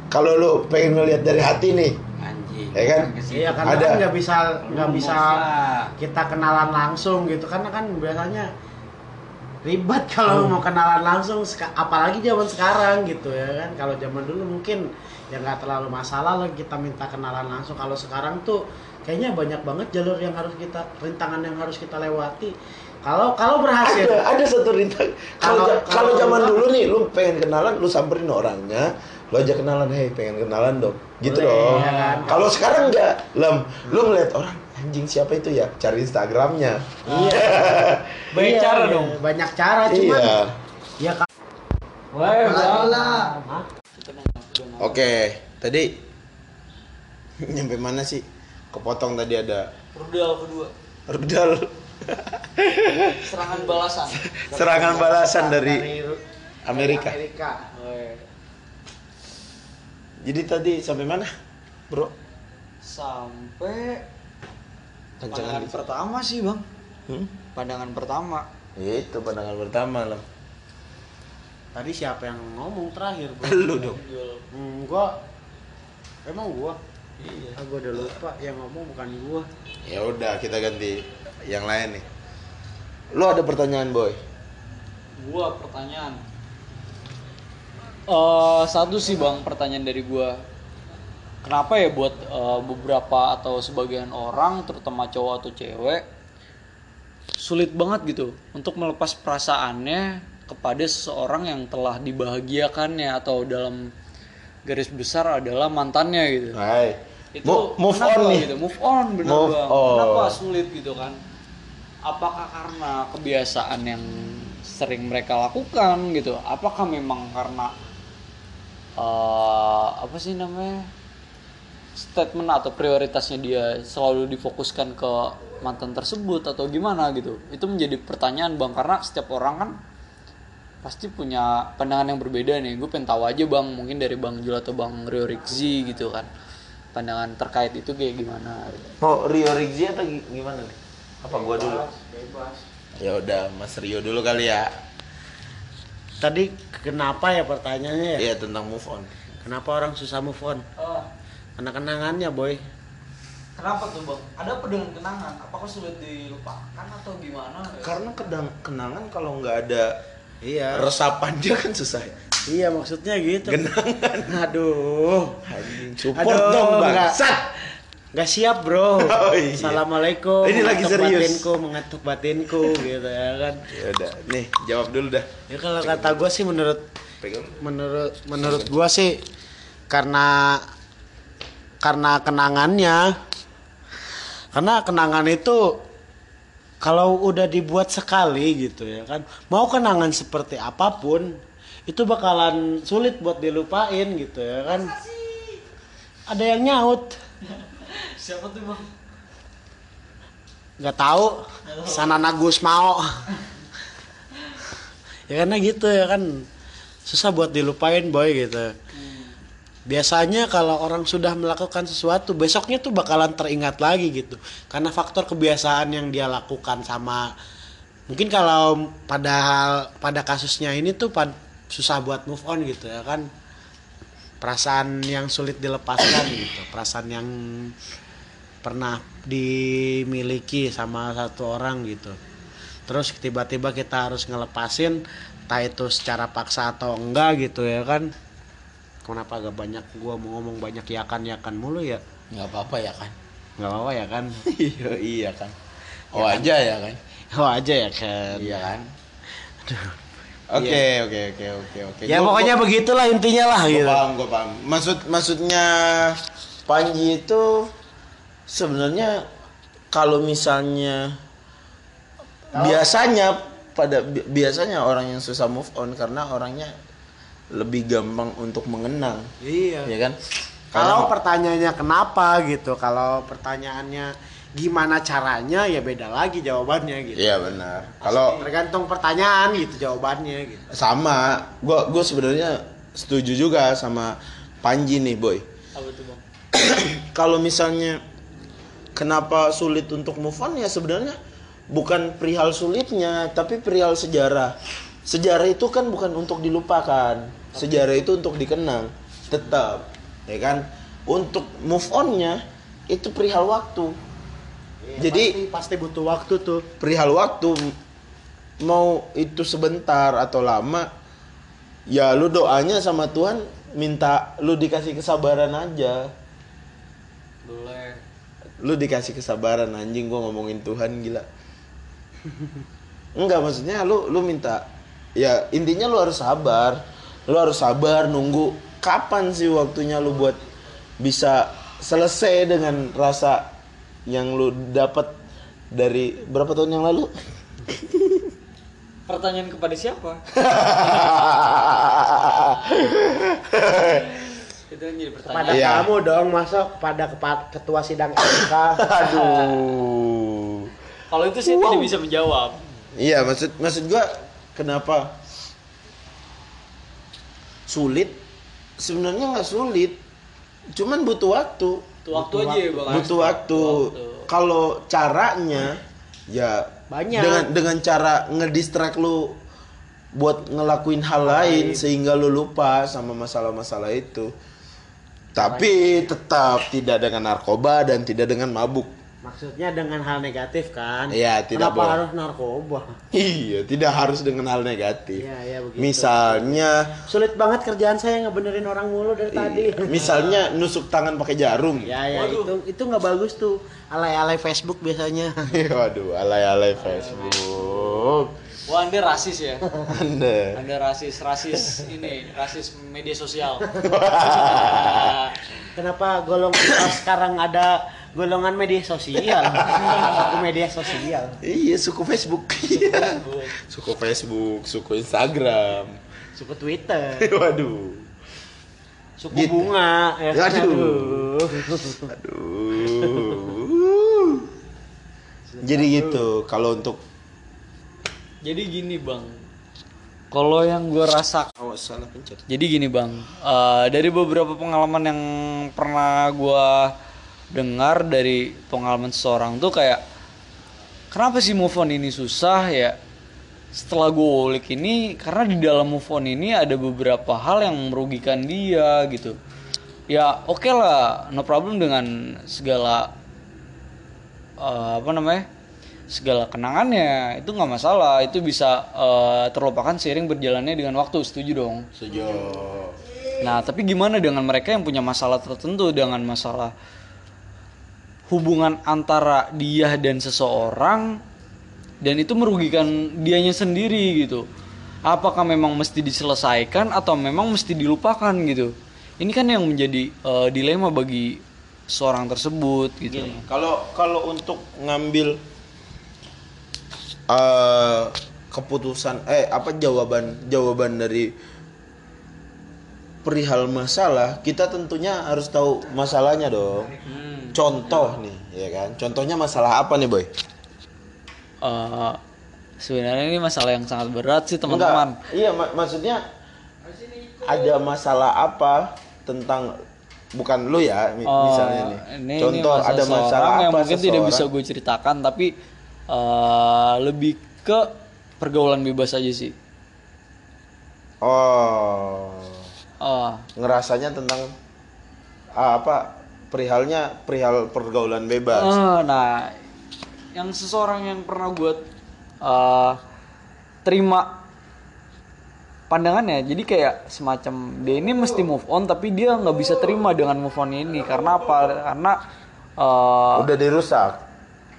kalau lu pengen ngelihat dari hati nih anjing Ya kan? iya karena Ada. kan nggak bisa nggak bisa kita kenalan langsung gitu karena kan biasanya ribet kalau Hmm. mau kenalan langsung apalagi zaman sekarang gitu ya kan kalau zaman dulu mungkin ya nggak terlalu masalah lah kita minta kenalan langsung kalau sekarang tuh kayaknya banyak banget jalur yang harus kita rintangan yang harus kita lewati kalau kalau berhasil. Ada ada satu rintang kalau Kalau- zaman dulu nih lu pengen kenalan lu samperin orangnya lu aja kenalan hei pengen kenalan dong. Gitu Boleh, dong. ya kan? kalau sekarang enggak. Lem lu ngeliat orang anjing siapa itu ya? Cari instagramnya. Iya. Banyak Iya, cara dong. Banyak cara cuman iya. ya kan Wah, Hah? oke tadi nyampe mana sih? Kepotong tadi ada rudal kedua. Rudal serangan balasan. Serangan balasan dari Amerika. Amerika. Jadi tadi sampai mana bro? Sampai pandangan dikit. pertama sih bang. Hmm? pandangan pertama. Itu pandangan pertama lah tadi siapa yang ngomong terakhir bro? lu dong. Hmm, gua. Emang gua? Iya. Ah, gua udah lupa. Yang ngomong bukan gua. Ya udah kita ganti yang lain nih. Lo ada pertanyaan boy? gua pertanyaan eh satu sih bang pertanyaan dari gua kenapa ya buat eh, beberapa atau sebagian orang terutama cowok atau cewek sulit banget gitu untuk melepas perasaannya kepada seseorang yang telah dibahagiakannya atau dalam garis besar adalah mantannya gitu. Hai. Itu Mo- move kenapa on nih. gitu? Move on Move Bang. on. Kenapa sulit gitu kan? Apakah karena kebiasaan yang sering mereka lakukan gitu? Apakah memang karena eh, apa sih namanya? statement atau prioritasnya dia selalu difokuskan ke mantan tersebut atau gimana gitu itu menjadi pertanyaan bang karena setiap orang kan pasti punya pandangan yang berbeda nih gue pengen tahu aja bang mungkin dari bang Jul atau bang Rio Rixi gitu kan pandangan terkait itu kayak gimana Mau Rio Rigzi atau gi- gimana nih? Apa gua dulu? Ya udah, Mas Rio dulu kali ya. Tadi kenapa ya pertanyaannya ya? Iya tentang move on. Kenapa orang susah move on? Oh, Karena kenangannya boy. kenapa tuh bang ada apa dengan kenangan apakah sulit dilupakan atau gimana Karena kedang kenangan kalau nggak ada Iya. resapannya kan susah ya. Iya maksudnya gitu. Genangan. Aduh. Support Aduh, dong bangsat. Gak siap bro. Oh, iya. Assalamualaikum. Ini lagi serius. Batinku, mengetuk batinku gitu ya kan. Ya udah, nih jawab dulu dah. Ya kalau kata gue sih menurut Pegang. menurut menurut gua sih karena karena kenangannya karena kenangan itu kalau udah dibuat sekali gitu ya kan mau kenangan seperti apa pun itu bakalan sulit buat dilupain gitu ya kan ada yang nyaut siapa tuh bang? Nggak tahu. Sana nagus mau ya karena gitu ya kan. Susah buat dilupain boy gitu. Biasanya kalau orang sudah melakukan sesuatu besoknya tuh bakalan teringat lagi gitu. Karena faktor kebiasaan yang dia lakukan sama mungkin kalau pada pada kasusnya ini tuh pad- susah buat move on gitu ya kan. Perasaan yang sulit dilepaskan gitu. Perasaan yang pernah dimiliki sama satu orang gitu terus tiba-tiba kita harus ngelepasin entah itu secara paksa atau enggak gitu ya kan kenapa gak banyak gua mau ngomong banyak yakan yakan mulu ya nggak apa-apa ya kan? nggak apa-apa ya kan iya iya kan. Oh aja ya kan? oh aja ya kan Iya kan? Oke oke oke oke oke. ya Gua- pokoknya gua- begitulah intinya lah Gue gitu paham, gue paham. Maksud maksudnya Panji itu sebenarnya kalau misalnya biasanya pada bi- biasanya orang yang susah move on karena orangnya lebih gampang untuk mengenang, iya ya kan? kalau pertanyaannya kenapa gitu kalau pertanyaannya gimana caranya ya beda lagi jawabannya gitu Iya benar. Kalau tergantung pertanyaan gitu jawabannya gitu sama, gue gue sebenarnya setuju juga sama Panji nih, boy. apa tuh bang kalau misalnya kenapa sulit untuk move on? Ya sebenarnya bukan perihal sulitnya tapi perihal sejarah. Sejarah itu kan bukan untuk dilupakan. Sejarah itu untuk dikenang tetap ya kan? Untuk move onnya itu perihal waktu. Jadi- pasti, pasti butuh waktu tuh. perihal waktu mau itu sebentar atau lama ya lu doanya sama Tuhan minta lu dikasih kesabaran aja lu dikasih kesabaran anjing gua ngomongin Tuhan gila. Enggak maksudnya lu lu minta ya intinya lu harus sabar. Lu harus sabar nunggu kapan sih waktunya lu buat bisa selesai dengan rasa yang lu dapat dari berapa tahun yang lalu? Pertanyaan kepada siapa itu jadi pada pertanyaan Iya. kamu dong masa pada ketua sidang MK aduh kalau itu saya tidak bisa menjawab Iya, maksud maksud gua kenapa sulit? Sebenarnya nggak sulit, cuman butuh waktu. Butuh waktu aja ya bang butuh waktu. Kalau caranya ya Banyak. dengan dengan cara ngedistract lu buat ngelakuin hal lain sehingga lu lupa sama masalah-masalah itu. Tapi tetap tidak dengan narkoba dan tidak dengan mabuk. maksudnya dengan hal negatif kan Iya, tidak kenapa boleh. harus narkoba Iya, tidak harus dengan hal negatif. Iya, iya, begitu. Misalnya, sulit banget kerjaan saya ngebenerin orang mulu dari tadi misalnya nusuk tangan pakai jarum. ya ya itu itu nggak bagus tuh alay-alay Facebook biasanya Waduh, alay-alay Facebook. Wah, Anda rasis ya. Anda. Anda rasis, rasis ini, rasis media sosial. Kenapa golong oh, sekarang ada golongan media sosial? Aku media sosial. Iya, suku Facebook. Iya. suku Facebook, suku Instagram. Suku Twitter, Waduh. suku Gitu. bunga, ya kan? Aduh. Aduh. Aduh. Jadi gitu, kalau untuk Jadi gini, Bang. Kalau yang gue rasa awas salah pencet. Jadi gini bang, eh, dari beberapa pengalaman yang pernah gua dengar dari pengalaman seseorang tuh kayak kenapa sih move on ini susah ya? Setelah gue ulik ini, karena di dalam move on ini ada beberapa hal yang merugikan dia gitu. Ya oke lah, no problem dengan segala eh, apa namanya segala kenangannya itu nggak masalah itu bisa eh, terlupakan seiring berjalannya dengan waktu setuju dong Setuju. Nah, tapi gimana dengan mereka yang punya masalah tertentu dengan masalah hubungan antara dia dan seseorang dan itu merugikan dianya sendiri gitu. Apakah memang mesti diselesaikan atau memang mesti dilupakan gitu? Ini kan yang menjadi eh, dilema bagi seorang tersebut gitu. Kalau kalau untuk ngambil eh keputusan eh apa jawaban jawaban dari perihal masalah, kita tentunya harus tahu masalahnya dong. Hmm. Contoh nih, ya kan? Contohnya masalah apa nih, Boy? Eh, sebenarnya ini masalah yang sangat berat sih teman-teman. Enggak, Iya, mak- maksudnya ada masalah apa tentang bukan lu ya, Oh, misalnya nih. ini, Contoh ini ada seseorang masalah yang apa mungkin tidak bisa seseorang? gue ceritakan tapi eh, lebih ke pergaulan bebas aja sih. Oh. Oh, ngerasanya tentang ah, apa perihalnya perihal pergaulan bebas. eh, nah, yang seseorang yang pernah gue eh, terima pandangannya, jadi kayak semacam dia ini mesti move on tapi dia nggak bisa terima dengan move on ini karena apa? Karena eh, Udah dirusak.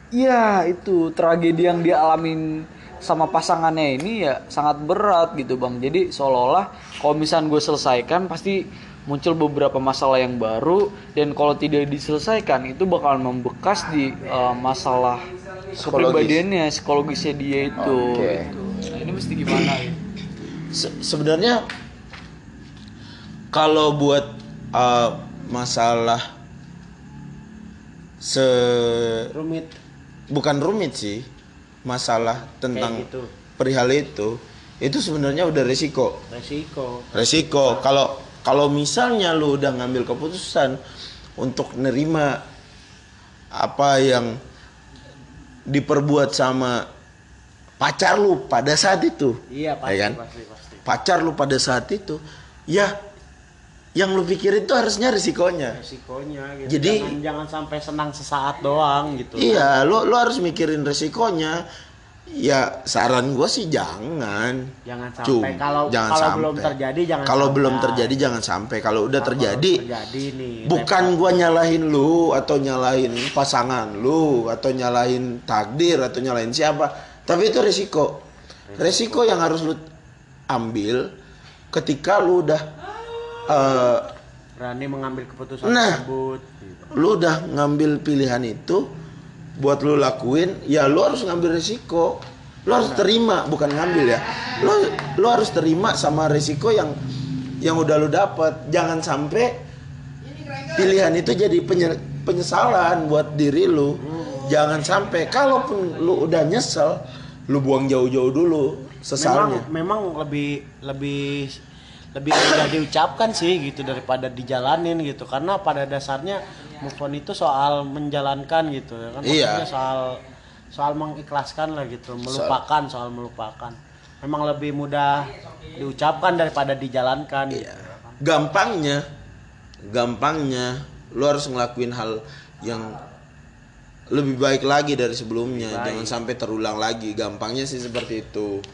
Iya itu tragedi yang dia alamin sama pasangannya ini ya sangat berat gitu bang. Jadi seolah-olah kalau misalnya gue selesaikan pasti muncul beberapa masalah yang baru dan kalau tidak diselesaikan itu bakal membekas di uh, masalah Psikologis. kepribadiannya, psikologisnya dia itu. Oke. gitu. Nah, ini mesti gimana? Gitu? Se- sebenarnya kalau buat uh, masalah se Rumit bukan rumit sih masalah tentang kayak gitu. perihal itu itu sebenarnya udah resiko Resiko. resiko kalau kalau misalnya lu udah ngambil keputusan untuk nerima apa yang diperbuat sama pacar lu pada saat itu Iya pasti, Ya kan? pasti, pasti. pacar lu pada saat itu ya yang lu pikirin itu harusnya risikonya Resikonya gitu. Jadi- jangan, jangan sampai senang sesaat doang gitu. iya lu lu harus mikirin risikonya ya saran gua sih jangan Jangan sampai kalau jangan kalau sampai. belum terjadi jangan kalau sampai. belum terjadi jangan sampai kalau udah Kalau terjadi terjadi nih. bukan gua nyalahin lu atau nyalahin pasangan lu atau nyalahin takdir atau nyalahin siapa tapi itu resiko resiko yang harus lu ambil ketika lu udah berani mengambil keputusan Nah. tersebut. gitu. lu udah ngambil pilihan itu buat lu lakuin ya lu harus ngambil resiko lu harus terima bukan ngambil ya lu lu harus terima sama resiko yang yang udah lu dapat jangan sampai pilihan itu jadi penye- penyesalan buat diri lu jangan sampai kalaupun lu udah nyesel lu buang jauh-jauh dulu sesalnya Memang memang lebih lebih lebih mudah diucapkan sih gitu daripada dijalanin gitu. Karena pada dasarnya move on itu soal menjalankan gitu ya kan? Iya. Maksudnya soal soal mengikhlaskan lah gitu melupakan soal melupakan. Memang lebih mudah diucapkan daripada dijalankan gitu. gampangnya gampangnya lu harus ngelakuin hal yang lebih baik lagi dari sebelumnya. Jangan sampai terulang lagi. Gampangnya sih seperti itu.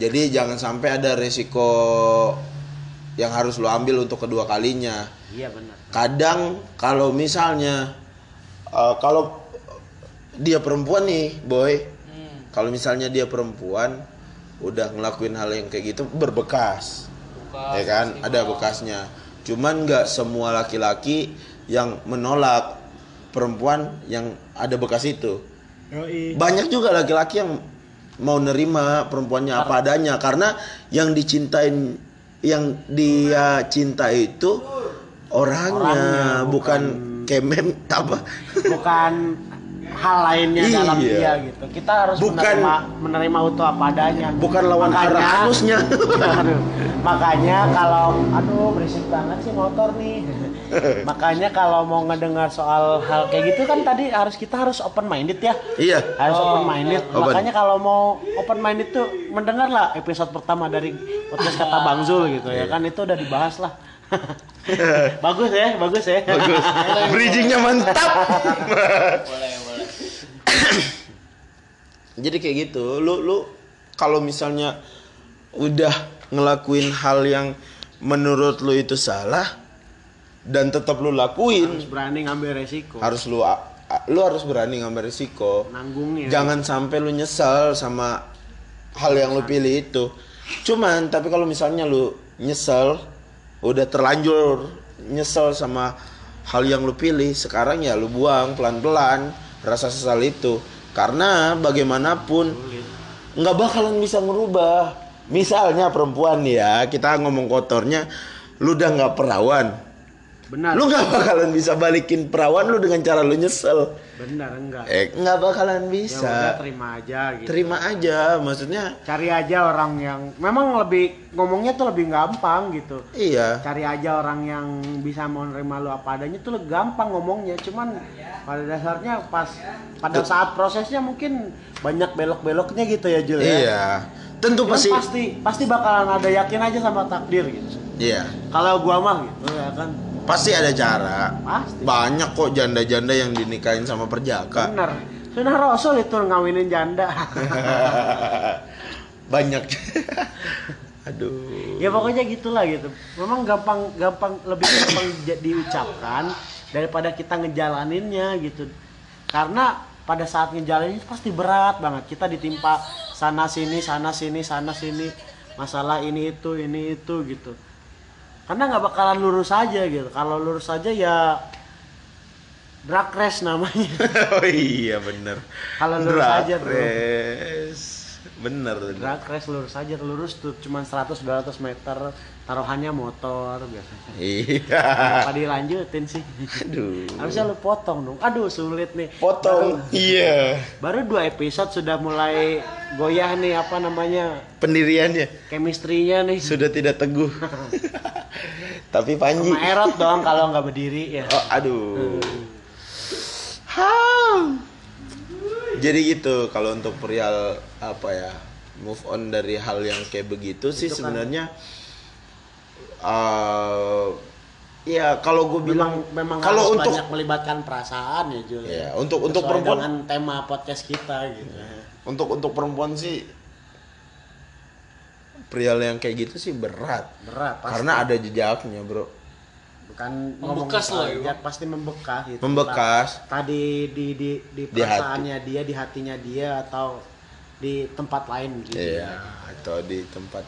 Jadi jangan sampai ada resiko yang harus lu ambil untuk kedua kalinya. Iya benar. Kadang kalau misalnya eh, kalau dia perempuan nih boy kalau misalnya dia perempuan udah ngelakuin hal yang kayak gitu berbekas. Ya kan? ada bekasnya. Cuman nggak semua laki-laki yang menolak perempuan yang ada bekas itu. Yoi. banyak juga laki-laki yang mau nerima perempuannya apa adanya. Karena yang dicintain yang dia cinta itu orangnya, Orangnya, bukan, kemen apa bukan hal lainnya Iya. dalam dia gitu. Kita harus Bukan- menerima menerima utuh apa adanya. bukan lawan arah hanusnya Aduh, makanya kalau aduh berisik banget sih motor nih. makanya kalau mau ngedengar soal hal kayak gitu kan tadi harus kita harus open minded ya. iya Harus open minded. Open. Makanya kalau mau open minded tuh mendengarlah episode pertama dari podcast kata Bang Zul gitu ya kan itu udah dibahas lah. bagus ya, bagus ya. bagus bridgingnya mantap boleh boleh jadi kayak gitu lu lu kalau misalnya udah ngelakuin hal yang menurut lu itu salah dan tetap lu lakuin. Harus berani ngambil resiko. harus lu lu harus berani ngambil risiko nanggungnya. jangan sampai lu nyesel sama hal yang lu pilih itu. Cuman tapi kalau misalnya lu nyesel udah terlanjur nyesel sama hal yang lu pilih sekarang ya lu buang pelan-pelan rasa sesal itu. Karena bagaimanapun nggak bakalan bisa ngerubah misalnya perempuan ya kita ngomong kotornya lu udah nggak perawan Benar. lu nggak bakalan bisa balikin perawan lu dengan cara lu nyesel Benar enggak? eh nggak bakalan ya udah bisa terima aja gitu. terima aja maksudnya Cari aja orang yang memang lebih ngomongnya tuh lebih gampang gitu. iya Cari aja orang yang bisa mau nerima lu apa adanya tuh lebih gampang ngomongnya. Cuman pada dasarnya pas pada saat prosesnya mungkin banyak belok-beloknya gitu ya Jul ya. iya tentu Cuman pasti pasti pasti bakalan ada yakin aja sama takdir gitu. iya Kalau gua mah gitu ya kan. Pasti ada cara. Pasti. banyak kok janda-janda yang dinikahin sama perjaka. Bener. Sunnah Rasul itu ngawinin janda. banyak. Aduh. Ya pokoknya gitulah gitu. Memang gampang gampang lebih gampang di- diucapkan daripada kita ngejalaninnya gitu. Karena pada saat ngejalanin itu pasti berat banget. Kita ditimpa sana sini sana sini sana sini. Masalah ini itu ini itu gitu karena nggak bakalan lurus aja gitu kalau lurus aja ya drag race namanya oh iya bener Kalau lurus Drag aja, bro. race. Bener drag race lurus aja lurus tuh cuman 100 200 meter taruhannya motor biasanya iya Kenapa dilanjutin sih? aduh Harusnya lu potong dong. Aduh sulit nih. potong iya Baru, baru dua episode sudah mulai goyah nih apa namanya pendiriannya chemistry-nya nih. sudah tidak teguh tapi Panji Sama erot dong kalau nggak berdiri ya. oh aduh Hau. Jadi gitu kalau untuk perihal apa ya move on dari hal yang kayak begitu sih Itu kan- sebenarnya eh ya kalau gue bilang memang, memang kalau untuk banyak melibatkan perasaan ya Jul. ya untuk untuk perempuan dengan tema podcast kita gitu. untuk untuk perempuan sih perihal yang kayak gitu sih berat Berat pasti. karena ada jejaknya bro bukan Membekas lah, ya, zat, pasti membekas gitu. Membekas. Entah- Tadi di di di Di hati. perasaannya dia, di hatinya dia atau di tempat lain gitu. iya atau di tempat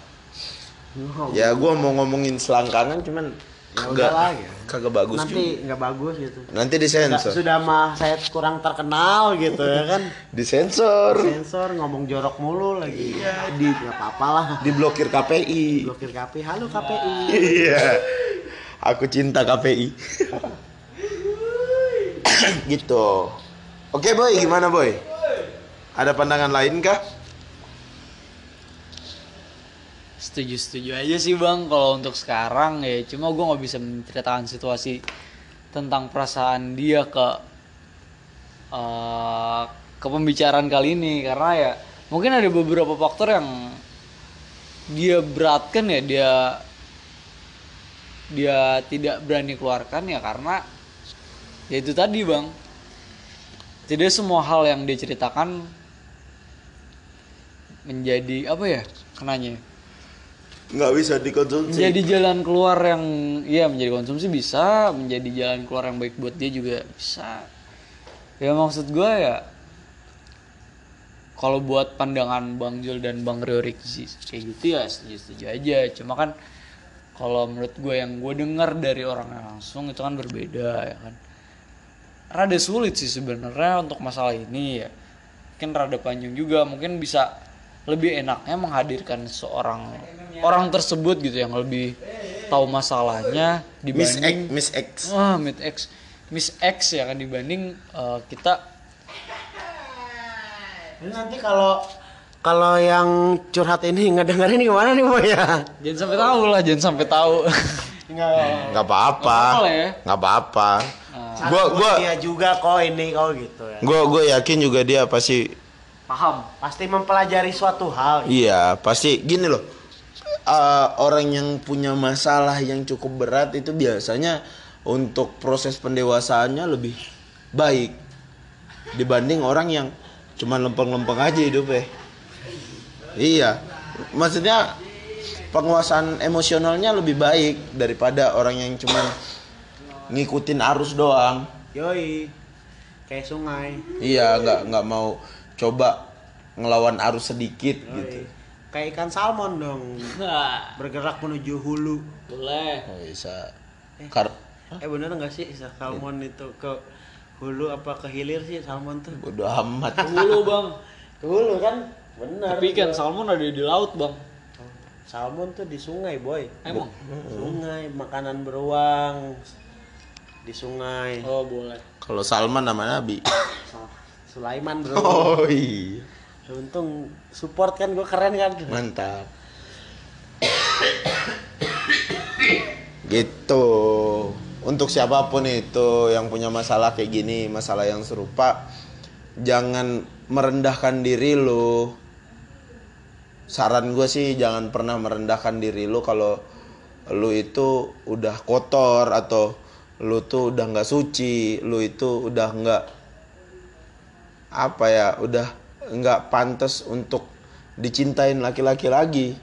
Oh. ya gue mau ngomongin selangkangan cuman Ya nggak ya. kagak bagus nanti juga nggak bagus gitu. nanti Sudah, disensor sudah mah saya kurang terkenal gitu ya kan. disensor Sensor ngomong jorok mulu lagi. Iya, di nggak apa-apa lah. diblokir KPI Blokir KPI. Halo KPI. iya aku cinta KPI gitu. Oke boy gimana boy? Ada pandangan lain kah? Setuju setuju aja sih bang kalau untuk sekarang ya. Cuma gue nggak bisa menceritakan situasi tentang perasaan dia ke eh, ke pembicaraan kali ini. Karena ya mungkin ada beberapa faktor yang dia beratkan ya. Dia dia tidak berani keluarkan ya karena ya itu tadi bang. Tidak semua hal yang dia ceritakan menjadi apa ya kenanya? Nggak bisa dikonsumsi. Menjadi jalan keluar yang iya menjadi konsumsi bisa menjadi jalan keluar yang baik buat dia juga bisa. Ya maksud gue ya kalau buat pandangan Bang Jul dan Bang Rio Riksi kayak gitu ya setuju-setuju aja. Cuma kan kalau menurut gue yang gue dengar dari orang langsung itu kan berbeda ya kan? Rada sulit sih sebenarnya untuk masalah ini ya. Mungkin rada panjang juga mungkin bisa lebih enaknya menghadirkan seorang orang tersebut gitu yang lebih tahu masalahnya Miss X, dibanding Miss X. Wah, Miss X, Miss X ya kan? Dibanding eh, kita Ini nanti kalau kalau yang curhat ini nggak dengerin gimana nih boy ya? jangan sampai tahu lah, jangan sampai tahu. Nggak. Nggak apa-apa. Nggak apa-apa ya. Apa-apa. Gua gua dia juga kok ini kok gitu ya. gua gua yakin juga dia pasti paham. Pasti mempelajari suatu hal. iya, pasti gini loh. Eh, orang yang punya masalah yang cukup berat itu biasanya untuk proses pendewasaannya lebih baik dibanding orang yang cuma lempeng-lempeng aja hidupnya. Iya, maksudnya penguasaan emosionalnya lebih baik daripada orang yang cuma ngikutin arus doang. Yoi. Kayak sungai. Iya, nggak nggak mau coba ngelawan arus sedikit gitu. Yoi. Kayak ikan salmon dong. Nah, Bergerak menuju hulu. boleh. Oh, bisa. Kar Eh bener nggak sih ikan salmon itu ke hulu apa ke hilir sih salmon tuh? bodo amat. Dulu bang. Ke hulu kan? Bener. Tapi ikan salmon ada di laut bang. Salmon tuh di sungai boy. Emang? Sungai makanan beruang di sungai. Oh boleh. Kalau Salman namanya Abi. Sulaiman bro. Oh iya. Untung support kan gue keren kan. Mantap. gitu. Untuk siapa pun itu yang punya masalah kayak gini, masalah yang serupa, jangan merendahkan diri lu. Saran gue sih jangan pernah merendahkan diri lu kalau lu itu udah kotor atau lu tuh udah nggak suci, lu itu udah nggak apa ya, udah nggak pantas untuk dicintain laki-laki lagi.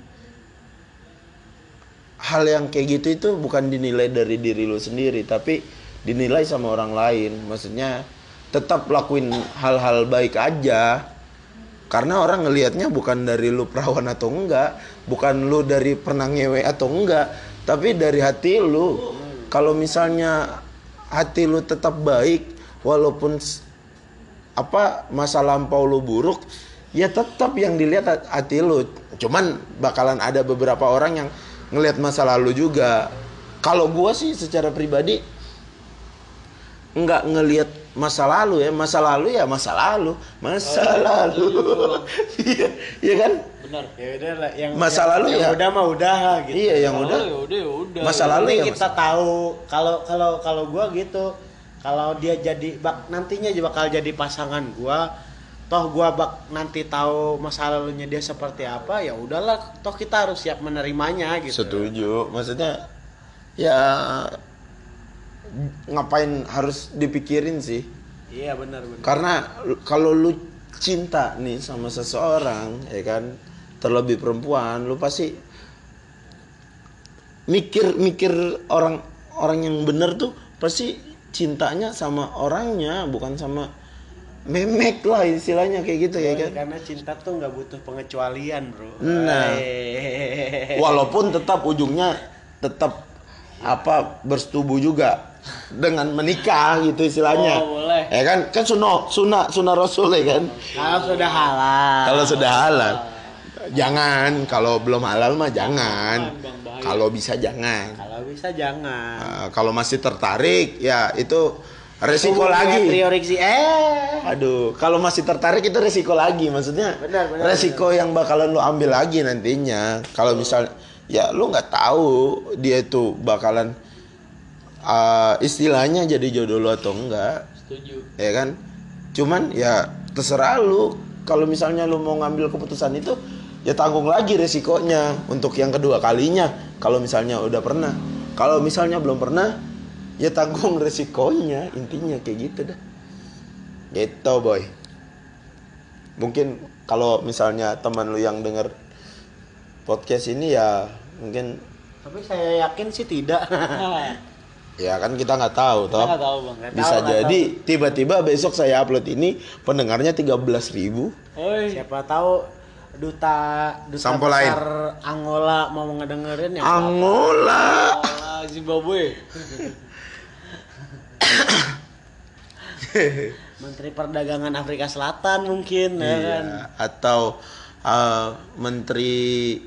Hal yang kayak gitu itu bukan dinilai dari diri lu sendiri tapi dinilai sama orang lain. Maksudnya tetap lakuin hal-hal baik aja karena orang ngelihatnya bukan dari lu perawan atau enggak bukan lu dari pernah ngewe atau enggak tapi dari hati lu. Kalau misalnya hati lu tetap baik walaupun apa masa lampau lu buruk ya tetap yang dilihat hati lu. Cuman bakalan ada beberapa orang yang ngelihat masa lalu juga. Kalau gua sih secara pribadi nggak ngelihat masa lalu ya masa lalu ya masa lalu masa lalu iya iya kan Benar. Ya udah lah yang Masa yang- lalu yang ya. udah mah udah gitu. iya yang Kalau udah ya udah ya udah. Masa Ya lalu ya kita tahu kalau kalau kalau gua gitu kalau dia jadi bak nantinya juga bakal jadi pasangan gua toh gua bak nanti tahu masa lalunya dia seperti apa ya udahlah toh kita harus siap menerimanya gitu setuju maksudnya ya ngapain harus dipikirin sih? Iya benar benar. Karena kalau lu cinta nih sama seseorang ya kan terlebih perempuan lu pasti mikir mikir orang orang yang bener tuh pasti cintanya sama orangnya bukan sama memek lah istilahnya kayak gitu ya kan? karena cinta tuh nggak butuh pengecualian bro. Nah. Walaupun tetap ujungnya tetap apa bersetubuh juga dengan menikah gitu istilahnya. Oh, boleh. ya kan? Kan sunnah sunnah sunnah rasul ya kan? Kalau sudah halal. Kalau sudah halal. Jangan. Kalau belum halal mah jangan. Kalau bisa jangan. Kalau bisa jangan. Nah, kalau masih tertarik ya itu resiko lagi. Prioriksi eh. Aduh, kalau masih tertarik itu resiko lagi, maksudnya Benar, benar, resiko yang bakalan lu ambil lagi nantinya. Kalau misal ya lu nggak tahu dia itu bakalan uh, istilahnya jadi jodoh lu atau enggak, Setuju. ya kan? Cuman ya terserah lu. Kalau misalnya lu mau ngambil keputusan itu, ya tanggung lagi resikonya untuk yang kedua kalinya. Kalau misalnya udah pernah, kalau misalnya belum pernah, ya tanggung resikonya. Intinya kayak gitu dah. Gitu boy. Mungkin kalau misalnya teman lu yang denger podcast ini ya mungkin tapi saya yakin sih tidak Ya kan kita nggak tahu toh. Kita nggak tahu bang. Nggak Bisa tahu, jadi tiba-tiba besok saya upload ini pendengarnya 13.000 ribu. Oi. Siapa tahu duta duta Sampo lain. besar Angola mau ngedengerin ya. Angola. Ah, Zimbabwe. Menteri Perdagangan Afrika Selatan mungkin ya kan. Iya. Atau uh, menteri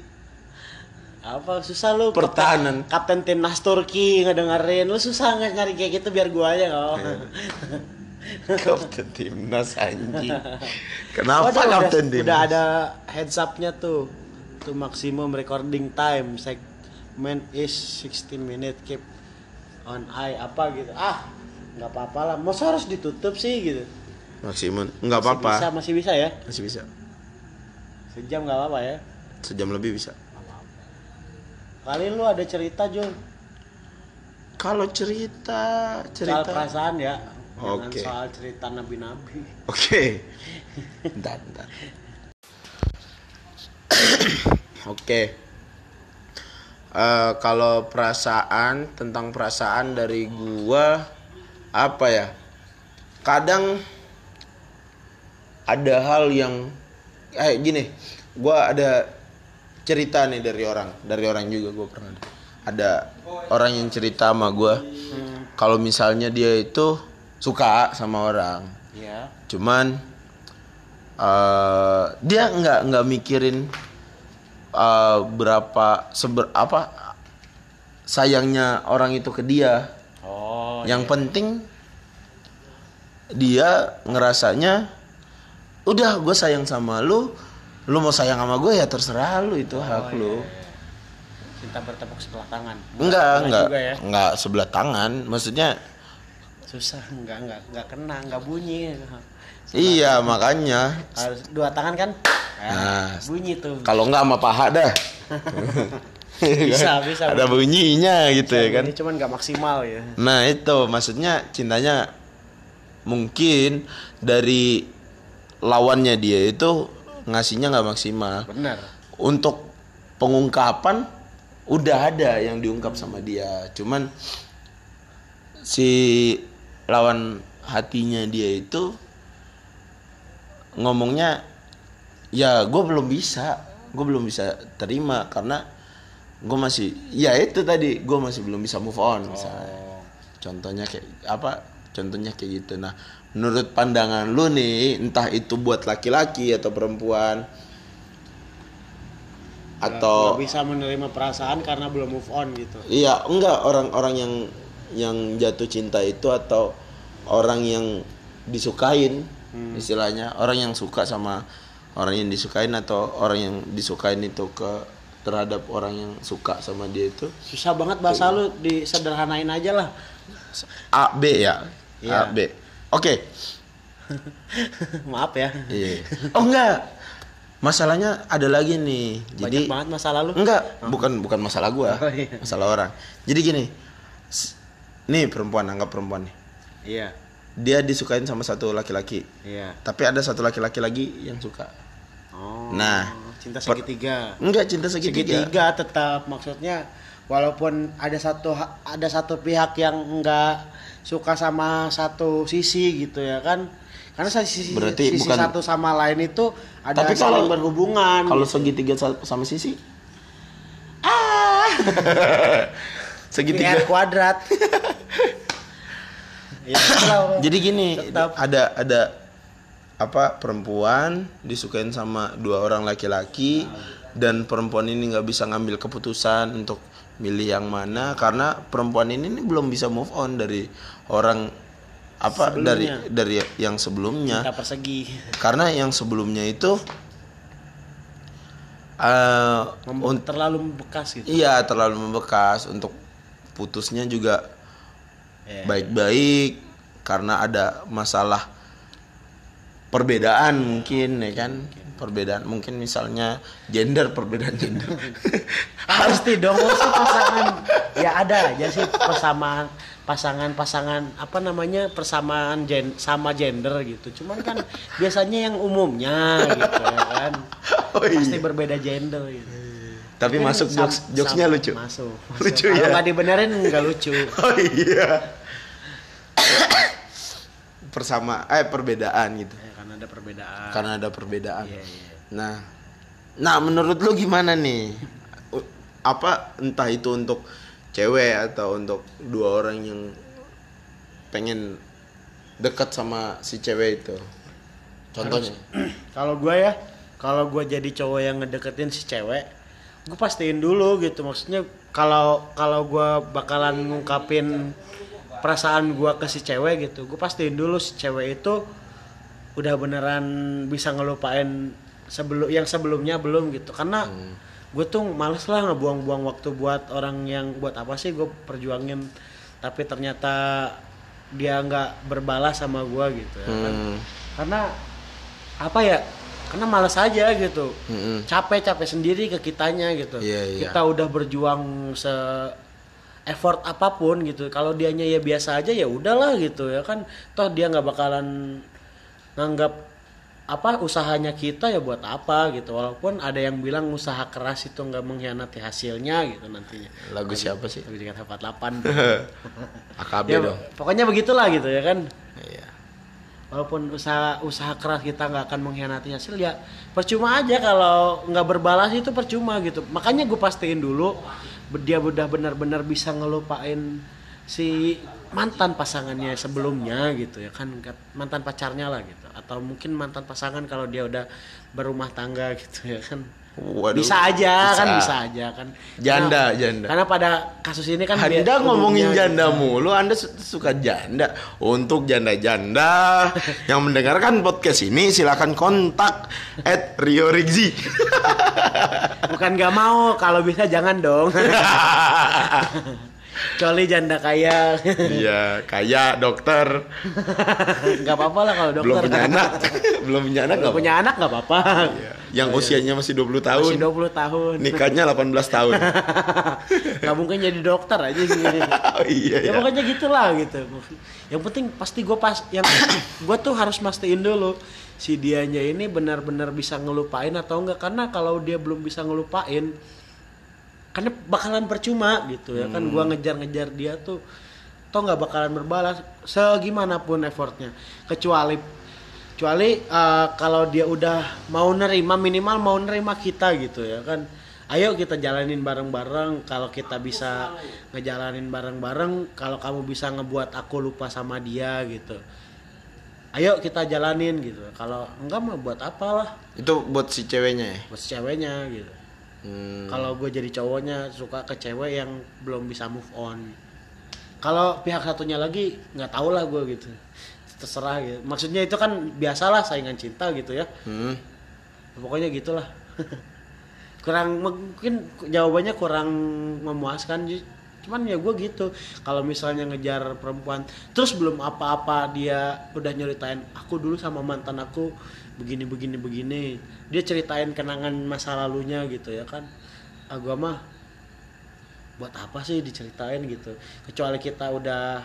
Apa susah lu Pertahanan. Kapten, kapten timnas Turki ngedengerin lu susah nggak nyari kayak gitu biar gua aja kok. Iya. kapten timnas anjing. Kenapa Waduh, kapten udah, timnas? udah ada heads up-nya tuh. Tuh maksimum recording time segment is 16 minute keep on eye apa gitu. Ah, nggak apa-apa lah. Masa harus ditutup sih gitu. Maksimum nggak Masih apa-apa. Bisa, masih bisa ya. Masih bisa. Sejam nggak apa-apa ya. Sejam lebih bisa. Kali lu ada cerita Jul Kalau cerita soal cerita perasaan ya. Oke. soal cerita nabi-nabi. Oke. Bentar, bentar. Oke. Eh, kalau perasaan tentang perasaan dari gua apa ya? Kadang ada hal yang eh gini, gua ada cerita nih dari orang, dari orang juga gua pernah ada. Orang yang cerita sama gua kalau misalnya dia itu suka sama orang Ya. cuman eh dia nggak nggak mikirin eh, berapa seber apa sayangnya orang itu ke dia Oh. yang penting dia ngerasanya udah gue sayang sama lu lu mau sayang sama gue ya terserah lu itu hak lu Cinta bertepuk sebelah tangan. enggak Enggak enggak ya. enggak sebelah tangan maksudnya Susah, enggak enggak enggak kena, enggak bunyi. iya makanya Harus dua tangan kan? Nah, bunyi tuh. kalau enggak sama paha dah Bisa, bisa. ada bunyinya gitu ya kan Ini cuman enggak maksimal ya. Nah itu maksudnya cintanya mungkin dari lawannya dia itu ngasihnya nggak maksimal. Benar. Untuk pengungkapan udah ada yang diungkap sama dia, cuman si lawan hatinya dia itu ngomongnya ya gue belum bisa, gue belum bisa terima karena gue masih ya itu tadi gue masih belum bisa move on misalnya. Contohnya kayak apa contohnya kayak gitu. Nah menurut pandangan lu nih entah itu buat laki-laki atau perempuan? Atau Nggak bisa menerima perasaan karena belum move on gitu. iya enggak. Orang-orang yang yang jatuh cinta itu atau orang yang disukain istilahnya. Orang yang suka sama orang yang disukain atau orang yang disukain itu ke terhadap orang yang suka sama dia itu. Susah banget bahasa lu disederhanain aja lah. A B ya? A Iya. B oke Maaf ya. Iya. Oh enggak. Masalahnya ada lagi nih. Jadi Banyak banget masa lalu. enggak, bukan bukan masalah gua. Oh, iya. Masalah orang. Jadi gini. Nih perempuan anggap perempuan nih. Iya. Dia disukain sama satu laki-laki. Iya. Tapi ada satu laki-laki lagi yang suka. Oh. Nah, cinta segitiga. Enggak cinta segitiga. segitiga tetap maksudnya walaupun ada satu ada satu pihak yang enggak suka sama satu sisi gitu ya kan karena sisi, Berarti sisi bukan- satu sama lain itu ada Tapi saling kalau- berhubungan Kalau gitu. segitiga sa- sama sisi ah segitiga. PR kuadrat ya. Jadi gini, Tetap. ada ada apa perempuan disukain sama dua orang laki-laki dan perempuan ini nggak bisa ngambil keputusan untuk milih yang mana karena perempuan ini belum bisa move on dari orang apa dari Sebelumnya. dari yang sebelumnya. Cinta persegi. Karena yang sebelumnya itu eh Mem- un- terlalu bekas gitu. Iya terlalu membekas. Untuk putusnya juga Ya. baik-baik. Karena ada masalah perbedaan mungkin ya kan? Perbedaan mungkin misalnya gender perbedaan gender. Pasti dong pasangan. Ya ada aja sih persamaan pasangan-pasangan apa namanya persamaan gen, sama gender gitu cuman kan biasanya yang umumnya gitu ya kan Oh, iya. pasti berbeda gender gitu Tapi masuk sam- jokes jokesnya lucu. Masuk. masuk. Lucu Kalau ya? nggak dibenerin nggak lucu. Oh iya. Persama eh perbedaan gitu. Ya, karena ada perbedaan. Karena ada perbedaan. Iya, iya. Nah, nah menurut lu gimana nih? Apa entah itu untuk cewek atau untuk dua orang yang pengen dekat sama si cewek itu? Contohnya? Kalau gue ya, kalau gue jadi cowok yang ngedeketin si cewek, gue pastiin dulu gitu. Maksudnya kalau kalau gue bakalan ngungkapin perasaan gue ke si cewek gitu, gue pastiin dulu si cewek itu udah beneran bisa ngelupain sebelum yang sebelumnya belum gitu. Karena gue tuh males lah ngebuang-buang waktu buat orang yang buat apa sih gue perjuangin, tapi ternyata dia nggak berbalas sama gue gitu ya kan Hmm. karena apa ya karena malas aja gitu Mm-mm. capek capek sendiri ke kitanya gitu Iya, iya. kita udah berjuang se effort apa pun gitu kalau dianya ya biasa aja ya udahlah gitu ya kan toh dia nggak bakalan nganggap apa usahanya kita ya buat apa gitu walaupun ada yang bilang usaha keras itu nggak mengkhianati hasilnya gitu nantinya Lagu siapa sih? lagu JKT 48 AKB ya, dong. pokoknya begitulah gitu ya kan Iya. walaupun usaha usaha keras kita nggak akan mengkhianati hasil ya percuma aja kalau nggak berbalas itu percuma gitu makanya gue pastiin dulu dia udah benar-benar bisa ngelupain si mantan pasangannya sebelumnya gitu ya kan mantan pacarnya lah gitu atau mungkin mantan pasangan kalau dia udah berumah tangga gitu ya kan Waduh. bisa aja kan Bisa. bisa aja kan Janda, Karena- janda. karena pada kasus ini kan Anda ngomongin janda gitu. mulu, Anda su- suka janda. Untuk janda-janda yang mendengarkan podcast ini silakan kontak at Rio Rigzi. bukan nggak mau kalau bisa jangan dong kecuali janda kaya Iya, kayak dokter, nggak apa-apa lah kalau dokter. Belum punya anak, belum punya anak nggak punya anak nggak apa-apa. Apa-apa. Yang usianya masih 20 tahun, masih 20 tahun. Nikahnya 18 tahun. nggak mungkin jadi dokter aja sih. Oh iya ya ya. pokoknya gitulah gitu. Yang penting pasti gue pas yang gue tuh harus mastiin dulu si dianya ini benar-benar bisa ngelupain atau enggak karena kalau dia belum bisa ngelupain karena bakalan percuma gitu ya kan. Gua ngejar-ngejar dia tuh toh nggak bakalan berbalas segimanapun effortnya. Kecuali kecuali eh, kalau dia udah mau nerima minimal mau nerima kita gitu ya kan. Ayo kita jalanin bareng-bareng. Kalau kita bisa ngejalanin bareng-bareng kalau kamu bisa ngebuat aku lupa sama dia gitu ayo kita jalanin gitu. Kalau enggak mah buat apalah. Itu buat si ceweknya ya. buat si ceweknya gitu Hmm. kalau gue jadi cowoknya suka ke cewek yang belum bisa move on. Kalau pihak satunya lagi nggak tahu lah gue gitu. Terserah gitu. Maksudnya itu kan biasalah saingan cinta gitu ya. Hmm. pokoknya gitulah. Kurang mungkin jawabannya kurang memuaskan cuman ya gue gitu. Kalau misalnya ngejar perempuan terus belum apa-apa dia udah nyeritain aku dulu sama mantan aku begini begini begini. Dia ceritain kenangan masa lalunya gitu ya kan. Agak mah buat apa sih diceritain gitu. Kecuali kita udah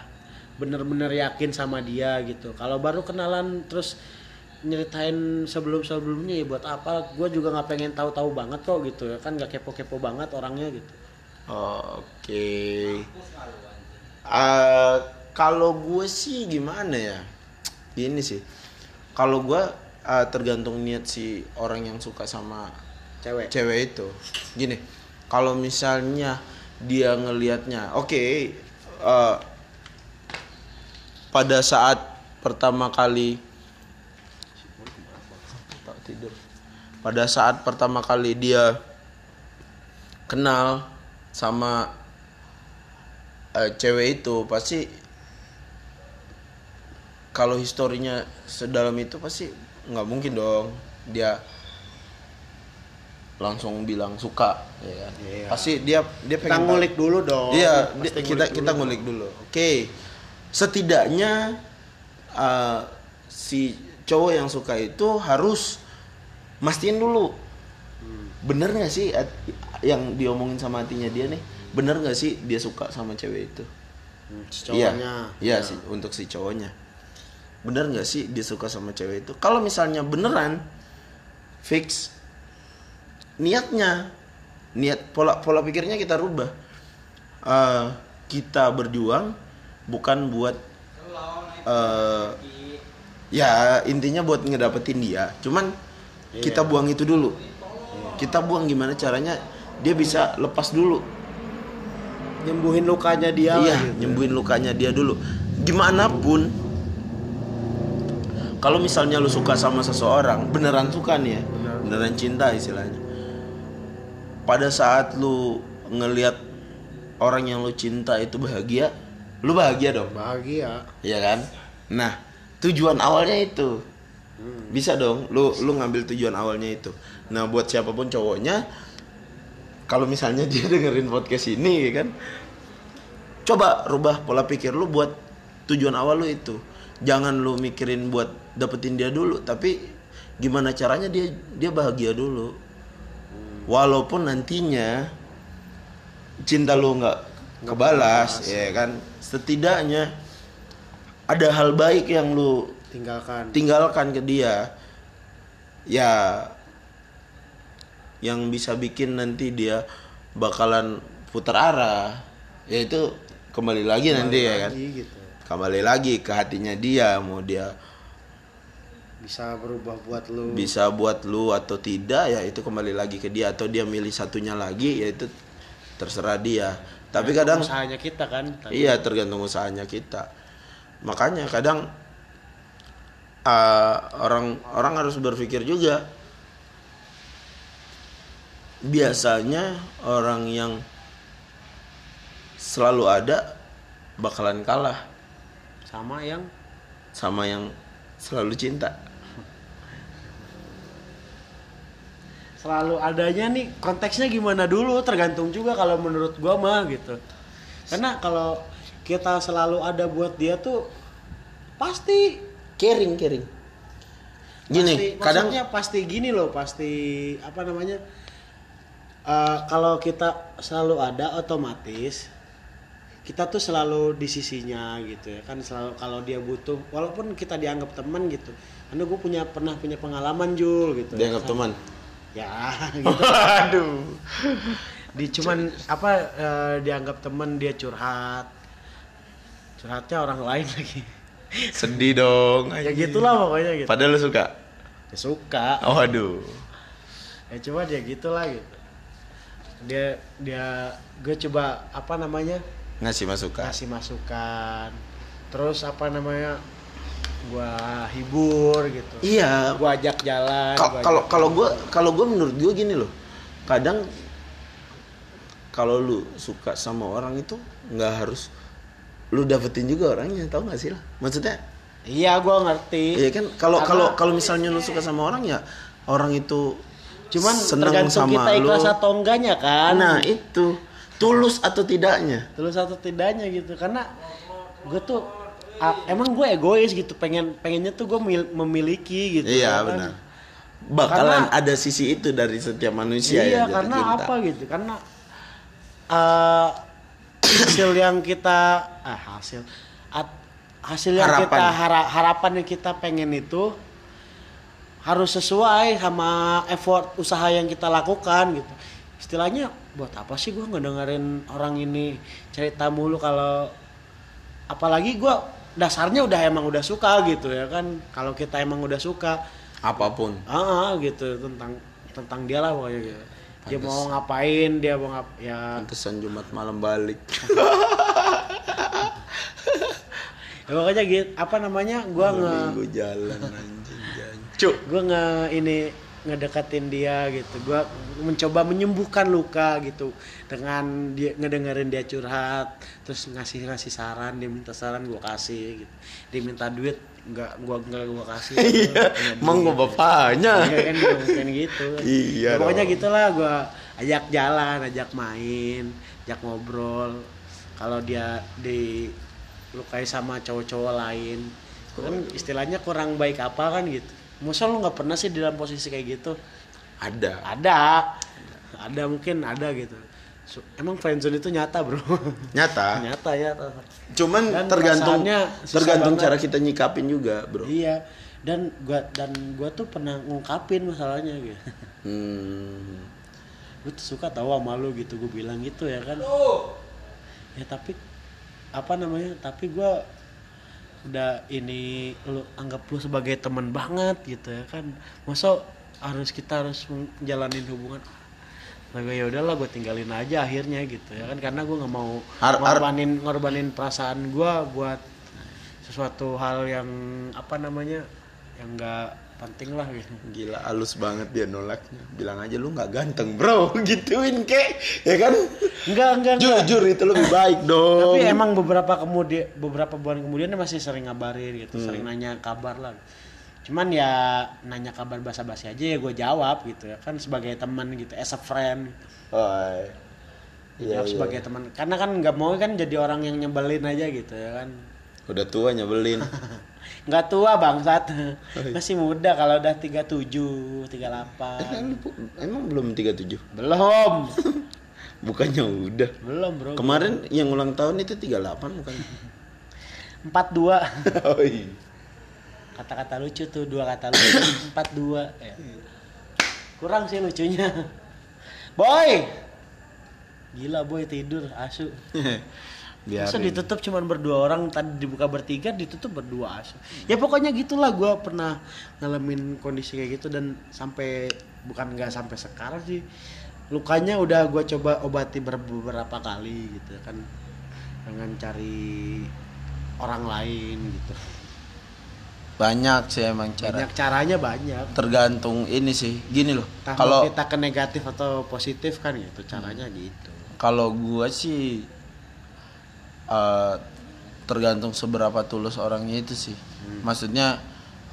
bener-bener yakin sama dia gitu. Kalau baru kenalan terus nyeritain sebelum sebelumnya ya buat apa? Gue juga nggak pengen tahu-tahu banget kok gitu ya kan. Nggak kepo-kepo banget orangnya gitu. Oke. Eh, kalau gue sih gimana ya? Ini sih. Kalau gue eh, tergantung niat si orang yang suka sama cewek cewek itu. Gini, kalau misalnya dia ngelihatnya, oke, eh, pada saat pertama kali tidur. Pada saat pertama kali dia kenal sama eh, cewek itu pasti kalau historinya sedalam itu pasti nggak mungkin dong dia langsung bilang suka ya kan? Iya. pasti dia dia kita pengen tahu. ngulik dulu dong Iya, Pasti di- kita ngulik kita dulu. ngulik dulu. Oke. Setidaknya uh, si cowok yang suka itu harus mastiin dulu. Bener nggak sih yang diomongin sama hatinya dia nih? Bener nggak sih dia suka sama cewek itu? Hmm, si Iya, cowoknya iya sih untuk si cowoknya. Bener nggak sih dia suka sama cewek itu? Kalau misalnya beneran fix. Niatnya. Niat pola pola pikirnya kita rubah. Eh, kita berjuang bukan buat eh, ya intinya buat ngedapetin dia. Cuman kita buang itu dulu. Kita buang gimana caranya dia bisa lepas dulu. Nyembuhin lukanya dia iya gitu. nyembuhin lukanya dia dulu. Gimana pun kalau misalnya lu suka sama seseorang beneran suka nih ya beneran cinta istilahnya pada saat lu ngelihat orang yang lu cinta itu bahagia lu bahagia dong bahagia Iya kan? Nah, tujuan awalnya itu. Bisa dong lu lu ngambil tujuan awalnya itu. Nah, buat siapa pun cowoknya kalau misalnya dia dengerin podcast ini ya kan coba rubah pola pikir lu buat tujuan awal lu itu. Jangan lu mikirin buat dapetin dia dulu, tapi gimana caranya dia dia bahagia dulu. Walaupun nantinya cinta lu nggak kebalas, ya kan? Setidaknya ada hal baik yang lu tinggalkan. tinggalkan ke dia ya yang bisa bikin nanti dia bakalan putar arah. Ya itu kembali lagi nanti ya kan? lagi gitu kembali lagi ke hatinya dia mau dia bisa berubah buat lu bisa buat lu atau tidak ya itu kembali lagi ke dia atau dia milih satunya lagi ya itu terserah dia tapi kadang usahanya kita kan tapi Iya tergantung usahanya kita. Makanya kadang uh, orang orang harus berpikir juga. Biasanya orang yang selalu ada bakalan kalah sama yang sama yang selalu cinta. selalu adanya nih konteksnya gimana dulu tergantung juga kalau menurut gua mah gitu karena kalau kita selalu ada buat dia tuh pasti Caring, caring. Gini, pasti, kadang pasti gini loh pasti apa namanya eh, kalau kita selalu ada otomatis kita tuh selalu di sisinya gitu ya kan selalu kalau dia butuh walaupun kita dianggap teman gitu karena gue punya pernah punya pengalaman Jul gitu dianggap teman. ya gitu Aduh. di cuman apa eh, dianggap teman dia curhat curhatnya orang lain lagi Sedih dong. ya gitulah pokoknya gitu Padahal lu suka. ya suka Oh aduh. ya cuma dia gitulah gitu dia dia gue coba apa namanya Ngasih masukan. kasih masukan. Terus apa namanya gua hibur gitu. Iya, gua ajak jalan Ka- gua kalau kalau gue kalau gue menurut gue gini loh. Kadang kalau lu suka sama orang itu nggak harus lu dapetin juga orangnya tau gak sih lah? Maksudnya iya gua ngerti. Iya kan? Kalau kalau kalau misalnya lu suka sama orang ya orang itu cuman seneng tergantung sama kita lu. ikhlas atau enggaknya kan. Nah itu tulus atau tidaknya tulus atau tidaknya gitu karena gue tuh emang gue egois gitu pengen pengennya tuh gue memiliki gitu iya kan. benar bakalan Karena- ada sisi itu dari setiap manusia iya ya jatuh karena cinta. apa gitu karena eh, hasil yang kita ah hasil at- hasil yang Harapan. kita hara- harapan yang kita pengen itu harus sesuai sama effort usaha yang kita lakukan gitu istilahnya buat apa sih gue ngedengerin orang ini cerita mulu kalau apalagi gue dasarnya udah emang udah suka gitu ya kan. Kalau kita emang udah suka apa pun. Ah ah, gitu tentang tentang dia lah pokoknya gitu. Dia mau ngapain dia mau ngap ya. Pantesan Jumat malam balik. Ya pokoknya gitu apa namanya gua nge minggu jalan anjing jancuk gua nge ini ngedekatin dia gitu gua mencoba menyembuhkan luka gitu dengan dia ngedengerin dia curhat terus ngasih ngasih saran dia minta saran gua kasih gitu dia minta duit nggak gua nggak gua kasih iya emang gua bapaknya Iya kan bukan gitu. Iya Ya, pokoknya gitulah gua ajak jalan, ajak main, ajak ngobrol. Kalau dia dilukai sama cowok-cowok lain, kan istilahnya kurang baik apa kan gitu. Masa lu nggak pernah sih di dalam posisi kayak gitu? ada Ada. Ada mungkin ada gitu. So, emang friendzone itu nyata, Bro. nyata nyata nyata. cuman Dan tergantung tergantung banget. cara kita nyikapin juga bro Iya. Dan gua dan gua tuh pernah ngungkapin masalahnya gitu. hmm. gue tuh suka tahu sama lu gitu gue bilang gitu ya kan ya tapi apa namanya tapi gue udah ini lu anggap lu sebagai teman banget gitu ya kan. Masa harus kita harus menjalanin hubungan? Nah, gue ya udahlah gue tinggalin aja akhirnya gitu ya kan. Karena gue nggak mau ngorbanin ngorbanin perasaan gue buat sesuatu hal yang apa namanya yang nggak penting lah gitu Gila halus banget dia nolaknya. Bilang aja lu nggak ganteng, Bro. Gituin kek. Ya kan? enggak enggak enggak Jujur itu lebih baik dong. tapi emang beberapa kemudian beberapa bulan kemudian dia masih sering ngabarin gitu sering nanya kabar lah cuman ya nanya kabar basa-basi aja ya gue jawab gitu ya kan sebagai teman gitu as a friend Oh, iya, jawab iya. sebagai teman karena kan nggak mau kan jadi orang yang nyebelin aja gitu ya kan Udah tua nyebelin. nggak tua bangsat iya. masih muda kalau udah 37 38 Emang lu pu- Emang belum 37? belum Bukannya udah. belum bro Kemarin yang ulang tahun itu 38 bukan? 42 oh iya. kata-kata lucu tuh dua kata lucu empat dua ya. kurang sih lucunya boy gila boy tidur asu Biar Masa ditutup cuman berdua orang tadi dibuka bertiga ditutup berdua asu ya pokoknya gitulah gue pernah ngalamin kondisi kayak gitu dan sampai bukan nggak sampai sekarang sih lukanya udah gue coba obati ber- beberapa kali gitu kan dengan cari orang lain gitu banyak sih emang cara. banyak caranya banyak Tergantung ini sih. Gini loh. Kalau kita ke negatif atau positif kan gitu caranya gitu kalau gua sih eh, tergantung seberapa tulus orangnya itu sih. Maksudnya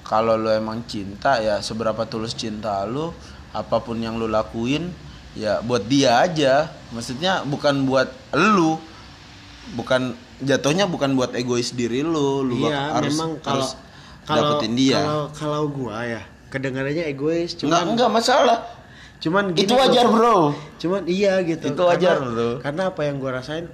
kalau lu emang cinta ya seberapa tulus cinta lu apa pun yang lu lakuin ya buat dia aja. Maksudnya bukan buat lu. Bukan jatuhnya bukan buat egois diri lu. Lu iya harus memang kalau harus kalau dapetin dia. kalau kalau gua ya kedengarannya egois enggak cuman enggak masalah. cuman itu wajar bro. bro. Cuman iya gitu. Itu wajar, karena, bro. karena apa yang gua rasain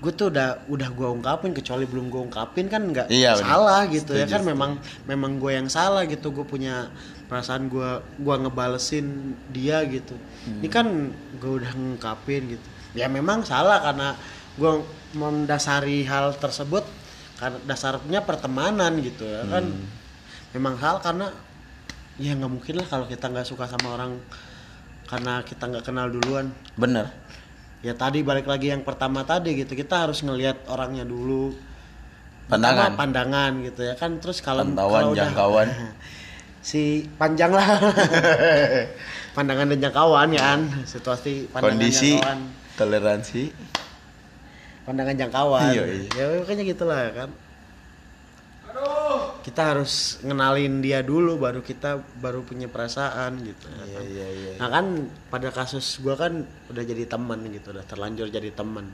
gue tuh udah udah gua ungkapin kecuali belum gua ungkapin kan nggak Iya, bener. salah gitu ya. Setuju, kan memang memang gue yang salah gitu. Gue punya perasaan gua gua ngebalesin dia gitu. Ini Hmm. kan gue udah ngungkapin gitu. Ya memang salah karena gua mendasari hal tersebut karena dasarnya pertemanan gitu ya kan. Hmm. memang hal karena ya nggak mungkin lah kalau kita nggak suka sama orang karena kita nggak kenal duluan. Bener ya tadi balik lagi yang pertama tadi gitu. Kita harus ngelihat orangnya dulu. Pandangan Pertama, pandangan. gitu ya. Kan terus kalau Pantauan, kalau udah- jangkauan. si panjang lah. Pandangan dan jangkauan ya kan. Situasi pandangan kondisi jangkauan. toleransi. Pandangan jangkauan. Iya, iya. ya pokoknya gitulah kan kita harus ngenalin dia dulu baru kita baru punya perasaan gitu ya iya kan. iya iya Nah kan pada kasus gua kan udah jadi teman gitu, udah terlanjur jadi teman.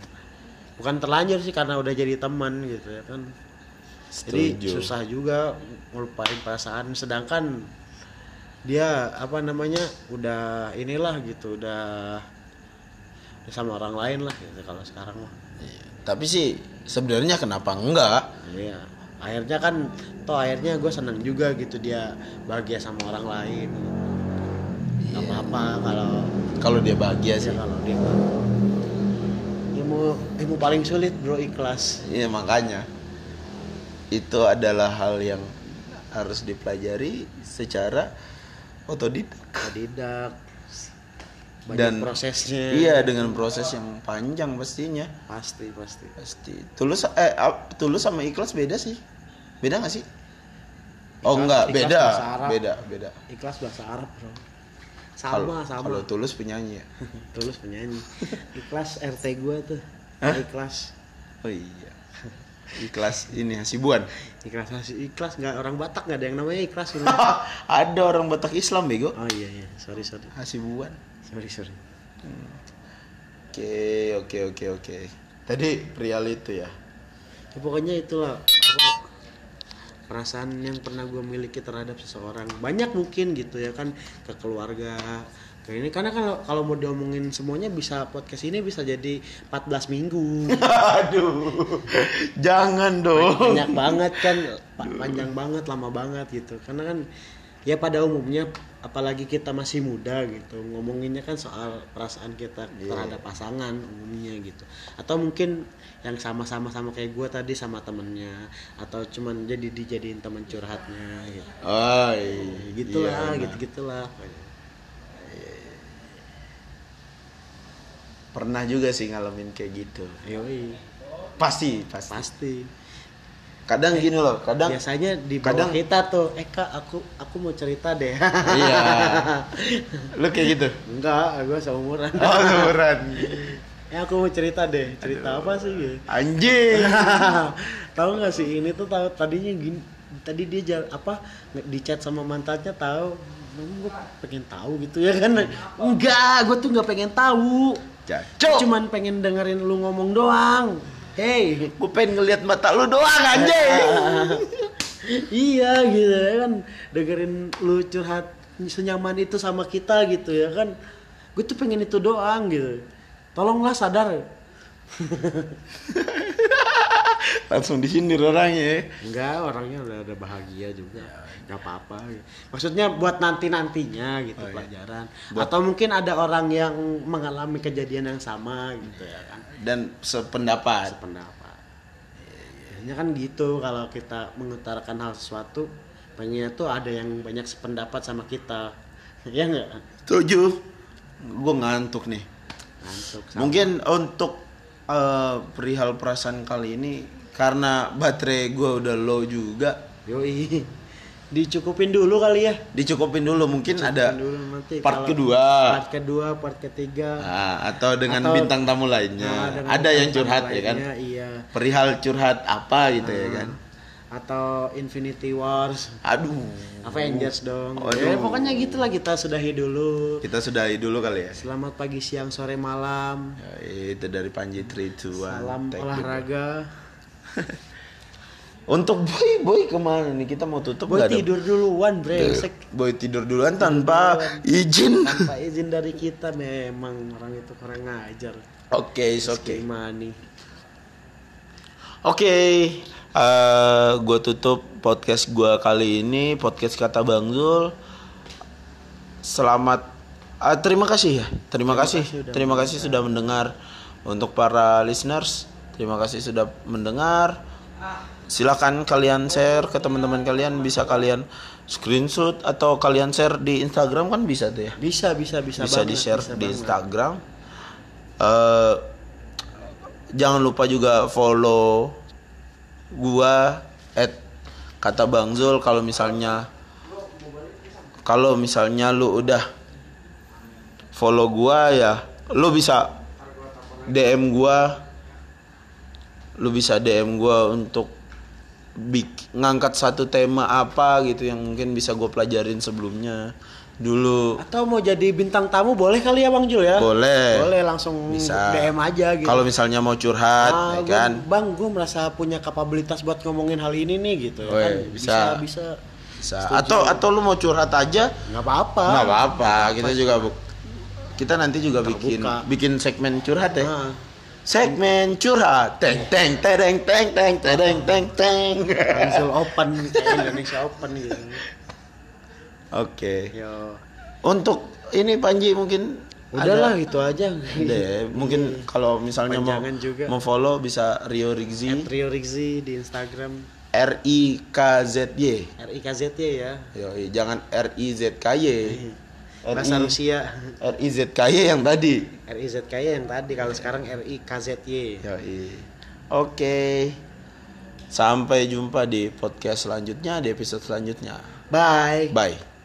Bukan terlanjur sih karena udah jadi teman gitu ya kan. Jadi Setuju. susah juga ngelupain perasaan sedangkan dia apa namanya udah inilah gitu, udah udah sama orang lain lah gitu kalau sekarang mah. Iya. Tapi sih sebenarnya kenapa enggak? Iya. Akhirnya kan toh akhirnya gue seneng juga gitu dia bahagia sama orang lain. Gak apa-apa kalau Kalau dia bahagia Ya sih. kalau dia mah ilmu ilmu paling sulit bro ikhlas. Iya makanya itu adalah hal yang harus dipelajari secara otodidak Tidak banyak dan prosesnya. Iya dengan proses yang panjang pastinya. Pasti pasti. Pasti. Tulus eh tulus sama ikhlas beda sih. Beda gak sih? Oh Ikhlas- enggak, ikhlas beda. Beda, beda. Ikhlas bahasa Arab bro. Sama sama. kalau tulus penyanyi ya. Tulus penyanyi. Ikhlas RT gua tuh. Hah? Ikhlas. Oh iya. Ikhlas ini Hasibuan. Ikhlas ikhlas nggak orang Batak nggak ada yang namanya ikhlas. Ada orang Batak Islam bego. oh iya iya sorry sorry Hasibuan. Sorry sorry. Oke, oke, oke, oke. Tadi perihal itu ya. Ya, pokoknya itulah apa, perasaan yang pernah gue miliki terhadap seseorang banyak mungkin gitu ya kan ke keluarga ke ini karena kalau kalau mau diomongin semuanya bisa podcast ini bisa jadi 14 minggu Aduh. Jangan dong. banyak banget kan pa- panjang banget lama banget gitu karena kan ya pada umumnya apalagi kita masih muda gitu ngomonginnya kan soal perasaan kita Iya. terhadap pasangan umumnya gitu atau mungkin yang sama-sama sama kayak gue tadi sama temennya atau cuman jadi dijadiin teman curhatnya gitu Oh, iya. gitulah Iya, benar. gitu gitulah Pernah juga sih ngalamin kayak gitu. yoi Pasti, pasti. pasti Kadang gini loh, kadang biasanya di kadang- bawah kita tuh eh kak aku aku mau cerita deh. Iya. Lu kayak gitu. enggak gue seumuran. Oh, umuran. ya aku mau cerita deh cerita apa sih? Gitu. Anjing. tahu nggak sih ini tuh tahu tadinya gini tadi dia jal- apa di chat sama mantannya tahu gue pengen tahu gitu ya kan. Enggak gue tuh nggak pengen tahu. Cuman pengen dengerin lu ngomong doang hey Gue pengen ngeliat mata lu doang anjing. iya gitu ya kan. Dengerin lu curhat senyaman itu sama kita gitu ya kan. Gue tuh pengen itu doang gitu. Tolonglah sadar. Langsung disindir orangnya. enggak orangnya udah ada bahagia juga. Nggak apa-apa. Maksudnya buat nanti nantinya gitu Oh, iya. pelajaran. Atau mungkin ada orang yang mengalami kejadian yang sama gitu ya kan Dan sependapat. pendapat biasanya kan gitu kalau kita mengutarakan hal sesuatu pengennya tuh ada yang banyak sependapat sama kita ya enggak Setuju. Gue ngantuk nih. Ngantuk sama. Mungkin untuk eh, perihal perasaan kali ini karena baterai gue udah low juga, yoi dicukupin dulu kali ya dicukupin dulu. Mungkin ada dulu nanti part kedua. part kedua part ketiga Nah, atau dengan Atau- bintang tamu lainnya. Nah, ada yang curhat tamu ya kan. lainnya, iya Perihal curhat apa gitu ya kan. atau Infinity Wars Aduh. Avengers dong Aduh. ya pokoknya gitulah kita sudahi dulu Kita sudahi dulu kali ya. selamat pagi siang sore malam Ya, itu dari Panji 3 2 1. salam olahraga Untuk boy boy ke mana nih? Kita mau tutup boy nggak ada- tidur duluan brengsek Boy tidur duluan tanpa izin. tanpa izin dari kita memang orang itu kurang ngajar Oke, it's oke. gimana nih Oke, gue tutup podcast gue kali ini podcast kata Bang Zul. Selamat, ah, terima kasih ya, terima, kasih, kasih udah terima kasih sudah mendengar. Untuk para listeners, terima kasih sudah mendengar. Silakan kalian share ke teman-teman kalian, bisa kalian screenshot atau kalian share di Instagram kan bisa tuh ya bisa bisa bisa bisa banget, di share bisa di banget. Instagram. Eh, jangan lupa juga follow gua at kata Bang Zul kalau misalnya kalau misalnya lu udah follow gua ya lu bisa DM gua lu bisa DM gua untuk bik- ngangkat satu tema apa gitu yang mungkin bisa gue pelajarin sebelumnya. Dulu atau mau jadi bintang tamu boleh kali ya bang Jul ya? Boleh. Boleh langsung Bisa. DM aja gitu. Kalau misalnya mau curhat Ah, ya gua- kan? Bang gue merasa punya kapabilitas buat ngomongin hal ini nih gitu. Woi, kan bisa. bisa bisa. Atau atau lu mau curhat aja? Nggak apa-apa. Nggak apa-apa. Kita juga bu- kita nanti juga bikin Terbuka. bikin segmen curhat ya. Nah, segmen curhat. Teng teng tereng teng teng tereng teng teng. Langsung open Indonesia Open gitu. Oke. Yo. Untuk ini Panji mungkin udahlah gitu aja. Deh mungkin kalau misalnya mau juga. mau follow bisa Rio Rigzi. Trio Rigzi di Instagram. R I K Z Y. RIKZY ya. Yoi, jangan R I Z K Y bahasa Rusia R I Z K Y yang tadi RIZKY yang tadi kalau sekarang RIKZY Yoi. Oke. Sampai jumpa di podcast selanjutnya, di episode selanjutnya. bye Bye.